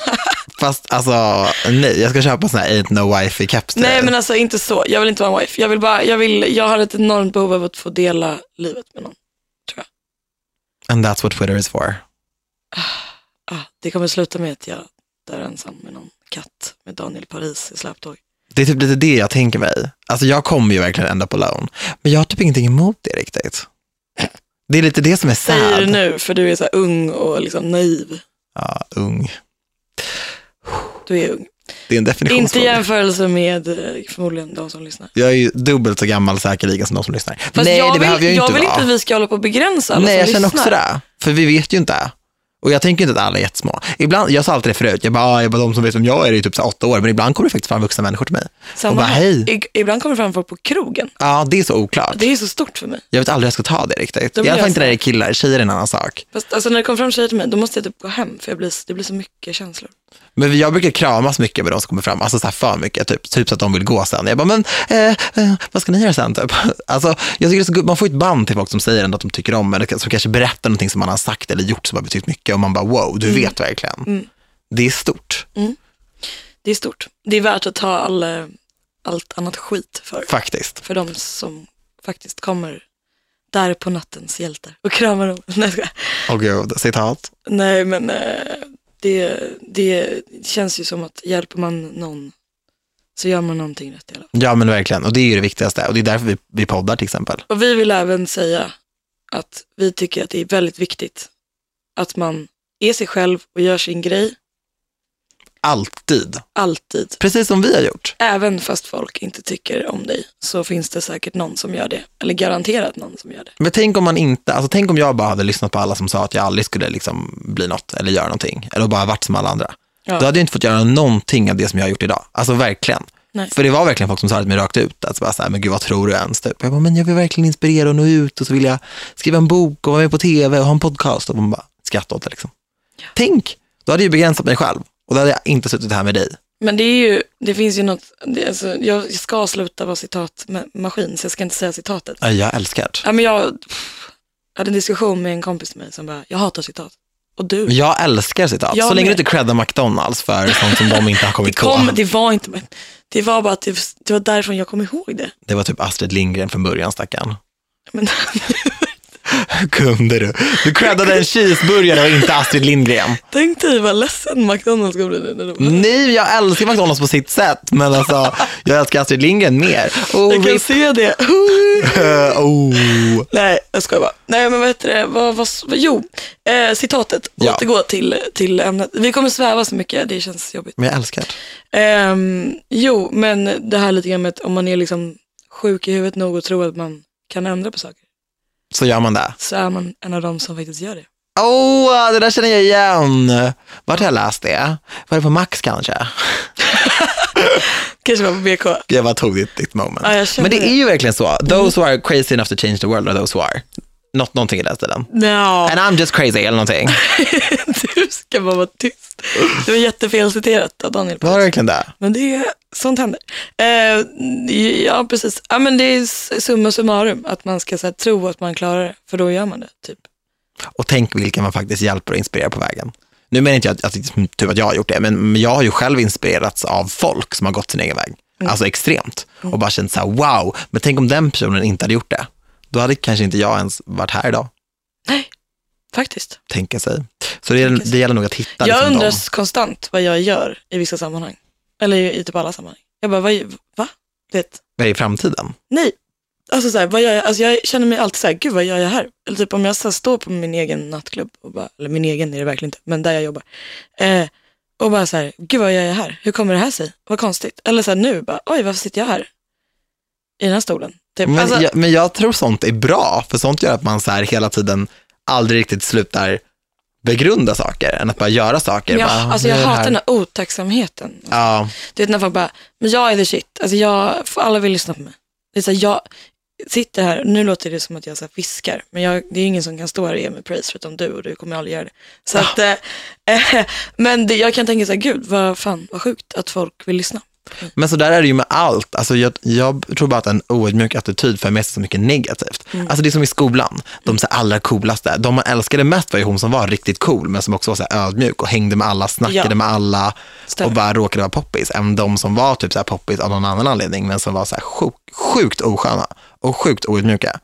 [SPEAKER 2] Fast alltså, nej, jag ska köpa sån här ain't no wife caps till
[SPEAKER 1] Nej men alltså inte så, jag vill inte vara en wife. Jag vill bara, jag vill, jag har ett enormt behov av att få dela livet med någon.
[SPEAKER 2] And that's what Twitter is for.
[SPEAKER 1] Ah, det kommer sluta med att jag dör ensam med någon katt med Daniel Paris i släptåg.
[SPEAKER 2] Det är typ lite det jag tänker mig. Alltså jag kommer ju verkligen ända på alone. Men jag har typ ingenting emot det riktigt. Det är lite det som är
[SPEAKER 1] Säger du
[SPEAKER 2] sad.
[SPEAKER 1] nu för du är så här ung och liksom naiv.
[SPEAKER 2] Ja, ung.
[SPEAKER 1] Du är ung.
[SPEAKER 2] Det är en
[SPEAKER 1] Inte
[SPEAKER 2] definitionsfråga.
[SPEAKER 1] jämförelse med eh, förmodligen de som lyssnar.
[SPEAKER 2] Jag är ju dubbelt så gammal säkerligen som de som lyssnar.
[SPEAKER 1] Fast
[SPEAKER 2] Nej,
[SPEAKER 1] jag
[SPEAKER 2] det
[SPEAKER 1] vill,
[SPEAKER 2] behöver jag ju
[SPEAKER 1] jag
[SPEAKER 2] inte
[SPEAKER 1] vill
[SPEAKER 2] vara.
[SPEAKER 1] inte att vi ska hålla på och begränsa alla
[SPEAKER 2] Nej, jag
[SPEAKER 1] som
[SPEAKER 2] känner
[SPEAKER 1] lyssnar.
[SPEAKER 2] också det. För vi vet ju inte. Och jag tänker inte att alla är jättesmå. Ibland, jag sa alltid det förut, jag bara, ah, jag bara de som vet vem jag är är ju typ så här åtta år, men ibland kommer det faktiskt fram vuxna människor till mig.
[SPEAKER 1] Samma
[SPEAKER 2] Och bara,
[SPEAKER 1] här.
[SPEAKER 2] hej.
[SPEAKER 1] I, ibland kommer det fram folk på krogen.
[SPEAKER 2] Ja, det är så oklart.
[SPEAKER 1] Det är så stort för mig.
[SPEAKER 2] Jag vet aldrig hur jag ska ta det riktigt.
[SPEAKER 1] Då
[SPEAKER 2] I alla fall
[SPEAKER 1] jag
[SPEAKER 2] inte när det är killar, tjejer är en annan sak.
[SPEAKER 1] Fast alltså, när det kommer fram tjejer till mig, då måste jag typ gå hem för jag blir, det blir så mycket känslor.
[SPEAKER 2] Men jag brukar kramas mycket med de som kommer fram, alltså så här för mycket, typ, typ så att de vill gå sen. Jag bara, men eh, eh, vad ska ni göra sen? Typ. Alltså, jag tycker så, man får ett band till folk som säger ändå att de tycker om en, som kanske berättar någonting som man har sagt eller gjort som har betytt mycket och man bara, wow, du vet verkligen.
[SPEAKER 1] Mm.
[SPEAKER 2] Det är stort,
[SPEAKER 1] Det är stort. Det är värt att ta all, eh, allt annat skit för.
[SPEAKER 2] faktiskt.
[SPEAKER 1] För de som faktiskt kommer där på nattens hjältar och kramar dem. Nej, jag skojar.
[SPEAKER 2] Åh gud, citat.
[SPEAKER 1] Nej men eh, det, det känns ju som att hjälper man någon så gör man någonting rätt i alla fall.
[SPEAKER 2] Ja men verkligen, och det är ju det viktigaste. Och det är därför vi, vi poddar till exempel.
[SPEAKER 1] Och vi vill även säga att vi tycker att det är väldigt viktigt att man är sig själv och gör sin grej
[SPEAKER 2] Alltid.
[SPEAKER 1] alltid.
[SPEAKER 2] Precis som vi har gjort.
[SPEAKER 1] Även fast folk inte tycker om dig så finns det säkert någon som gör det. Eller garanterat någon som gör det.
[SPEAKER 2] Men tänk om man inte, alltså tänk om jag bara hade lyssnat på alla som sa att jag aldrig skulle liksom bli något eller göra någonting. Eller bara varit som alla andra.
[SPEAKER 1] Ja.
[SPEAKER 2] Då hade jag inte fått göra någonting av det som jag har gjort idag. Alltså verkligen.
[SPEAKER 1] Nej.
[SPEAKER 2] För det var verkligen folk som sa det till mig rakt ut. Alltså bara så här, men gud vad tror du ens? Typ. Jag bara, men jag vill verkligen inspirera och nå ut och så vill jag skriva en bok och vara med på tv och ha en podcast. Och man bara skrattar åt det liksom. Tänk, då hade jag ju begränsat mig själv. Och då hade jag inte suttit här med dig.
[SPEAKER 1] Men det är ju, det finns ju något, det, alltså, jag ska sluta vara citatmaskin så jag ska inte säga citatet.
[SPEAKER 2] Ja, Jag älskar det.
[SPEAKER 1] Ja, men jag pff, hade en diskussion med en kompis med mig som bara, jag hatar citat. Och du?
[SPEAKER 2] Men Jag älskar citat.
[SPEAKER 1] Jag
[SPEAKER 2] så länge du inte creddar McDonalds för sånt som de inte har
[SPEAKER 1] Det,
[SPEAKER 2] kommit
[SPEAKER 1] kom,
[SPEAKER 2] på.
[SPEAKER 1] det var inte, men det var bara att det, det var därifrån jag kom ihåg det.
[SPEAKER 2] Det var typ Astrid Lindgren från början, stackarn.
[SPEAKER 1] Men,
[SPEAKER 2] kunde du? Du creddade en cheeseburgare och inte Astrid Lindgren.
[SPEAKER 1] tänk dig vad ledsen McDonalds kommer bli de
[SPEAKER 2] Nej, jag älskar McDonalds på sitt sätt, men alltså, jag älskar Astrid Lindgren mer. Oh,
[SPEAKER 1] Jag kan
[SPEAKER 2] rip.
[SPEAKER 1] se det.
[SPEAKER 2] oh.
[SPEAKER 1] Nej, jag skojar bara. Nej, men vad heter det? Vad, vad, vad, jo, eh, citatet.
[SPEAKER 2] Ja.
[SPEAKER 1] Återgå till, till ämnet. Vi kommer sväva så mycket, det känns jobbigt.
[SPEAKER 2] Men jag älskar det.
[SPEAKER 1] Ehm, jo, men det här lite grann med att om man är liksom sjuk i huvudet nog och tror att man kan ändra på saker,
[SPEAKER 2] Så gör man det.
[SPEAKER 1] så är man en av dem som faktiskt gör det.
[SPEAKER 2] Åh, det där känner jag igen. Vart har jag läst det? Var det på Max kanske?
[SPEAKER 1] Kanske var på BK.
[SPEAKER 2] Jag bara tog ditt, ditt moment.
[SPEAKER 1] Ja,
[SPEAKER 2] Men det
[SPEAKER 1] det.
[SPEAKER 2] är ju verkligen så. Those who are crazy enough to change the world are those who are. Något, någonting i den stilen.
[SPEAKER 1] Ja,
[SPEAKER 2] And I'm just crazy eller någonting.
[SPEAKER 1] du ska bara vara tyst. Det var jättefel citerat av Daniel.
[SPEAKER 2] Var det verkligen det?
[SPEAKER 1] Men det är, sånt händer. Eh, ja, precis. Ja, men det är summa summarum, att man ska så här, tro att man klarar det, för då gör man det. Typ.
[SPEAKER 2] Och tänk vilka man faktiskt hjälper och inspirerar på vägen. Nu menar inte jag att, att, typ att jag har gjort det, men jag har ju själv inspirerats av folk som har gått sin egen väg. Alltså extremt. Och bara känt så här, wow, men tänk om den personen inte hade gjort det. Då hade kanske inte jag ens varit här idag,
[SPEAKER 1] Nej, faktiskt.
[SPEAKER 2] tänka sig. Så det, det gäller nog att hitta
[SPEAKER 1] Jag
[SPEAKER 2] liksom,
[SPEAKER 1] undrar
[SPEAKER 2] dem.
[SPEAKER 1] konstant vad jag gör i vissa sammanhang. Eller i, typ alla sammanhang. Jag bara, vad, va? Du vet,
[SPEAKER 2] Vad är i framtiden?
[SPEAKER 1] nej. Alltså, så här, vad gör jag? Alltså jag känner mig alltid så här, gud vad gör jag här? Eller typ om jag så här, står på min egen nattklubb, och bara, eller min egen är det verkligen inte, men där jag jobbar. Eh, och bara så här, gud vad gör jag här? Hur kommer det här sig? Vad konstigt. Eller så här, nu, bara, oj varför sitter jag här? I den här stolen. Typ.
[SPEAKER 2] Men,
[SPEAKER 1] alltså,
[SPEAKER 2] jag, men jag tror sånt är bra, för sånt gör att man så här hela tiden aldrig riktigt slutar begrunda saker, än att bara göra saker.
[SPEAKER 1] jag,
[SPEAKER 2] bara,
[SPEAKER 1] alltså
[SPEAKER 2] "Nu
[SPEAKER 1] jag hatar
[SPEAKER 2] här."
[SPEAKER 1] den här otacksamheten.
[SPEAKER 2] Ja,
[SPEAKER 1] Du vet när folk bara, men jag är the shit. Alltså jag, alla vill lyssna på mig. Det är så här, jag sitter här, nu låter det som att jag så här fiskar, men jag, det är ingen som kan stå här och ge mig praise förutom du och du kommer aldrig göra det. Så att, eh, eh, men det, jag kan tänka så här, gud vad fan, vad sjukt att folk vill lyssna.
[SPEAKER 2] Men så där är det ju med allt. Alltså jag, jag tror bara att en oödmjuk attityd för med sig så mycket negativt.
[SPEAKER 1] Mm.
[SPEAKER 2] Alltså det är som i skolan, de så allra coolaste. De man älskade mest var ju hon som var riktigt cool, men som också var så ödmjuk och hängde med alla, snackade
[SPEAKER 1] Ja.
[SPEAKER 2] med alla
[SPEAKER 1] Stämmer.
[SPEAKER 2] och bara råkade vara poppis. Än de som var typ så poppis av någon annan anledning, men som var så sjuk, sjukt osköna och sjukt oödmjuka.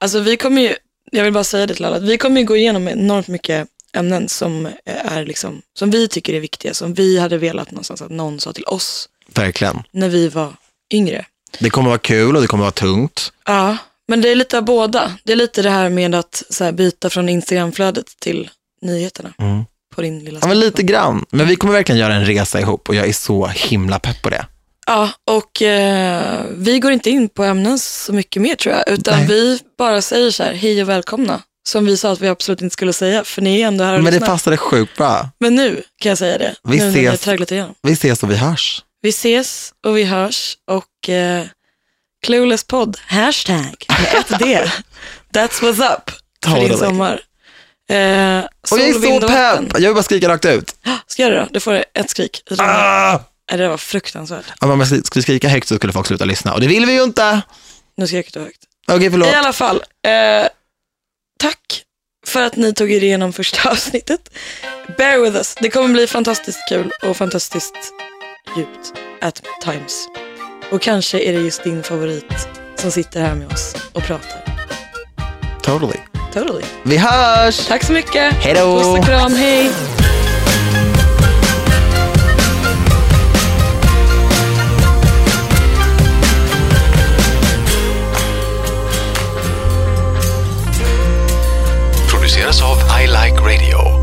[SPEAKER 1] Alltså vi kommer ju, jag vill bara säga det till alla, vi kommer ju gå igenom enormt mycket ämnen som är liksom, som vi tycker är viktiga, som vi hade velat någonstans att någon sa till oss
[SPEAKER 2] Verkligen.
[SPEAKER 1] när vi var yngre.
[SPEAKER 2] Det kommer vara kul och det kommer vara tungt.
[SPEAKER 1] Ja, men det är lite av båda. Det är lite det här med att så här, byta från Instagramflödet till nyheterna
[SPEAKER 2] Mm.
[SPEAKER 1] på din lilla
[SPEAKER 2] Ja, men lite grann. Men vi kommer verkligen göra en resa ihop och jag är så himla pepp på det.
[SPEAKER 1] Ja, och eh, vi går inte in på ämnen så mycket mer tror jag, utan
[SPEAKER 2] Nej.
[SPEAKER 1] vi bara säger så här, hej och välkomna. Som vi sa att vi absolut inte skulle säga, för ni är ändå här och
[SPEAKER 2] Men det
[SPEAKER 1] lyssnar.
[SPEAKER 2] passade sjukt bra.
[SPEAKER 1] Men nu kan jag säga det,
[SPEAKER 2] Vi
[SPEAKER 1] nu när vi har
[SPEAKER 2] ses.
[SPEAKER 1] tragglat igenom.
[SPEAKER 2] Vi ses och vi hörs.
[SPEAKER 1] Vi ses och vi hörs och eh, Clueless podd, hashtag med ett D. That's what's up för din sommar. Eh,
[SPEAKER 2] Och jag är så pepp! Jag vill bara skrika rakt ut.
[SPEAKER 1] Ska jag det då? Du får ett skrik.
[SPEAKER 2] Ah!
[SPEAKER 1] Det var fruktansvärt.
[SPEAKER 2] Om man skulle skrika högt så skulle folk sluta lyssna och det vill vi ju inte.
[SPEAKER 1] Nu skrek du högt.
[SPEAKER 2] Okej, förlåt.
[SPEAKER 1] I alla fall, eh, tack för att ni tog er igenom första avsnittet. Bear with us. Det kommer bli fantastiskt kul och fantastiskt djupt at times. Och kanske är det just din favorit som sitter här med oss och pratar.
[SPEAKER 2] Totally.
[SPEAKER 1] Totally.
[SPEAKER 2] Vi hörs!
[SPEAKER 1] Tack så mycket.
[SPEAKER 2] Hej då!
[SPEAKER 1] Puss och kram. Hej.
[SPEAKER 3] Produceras av I Like Radio.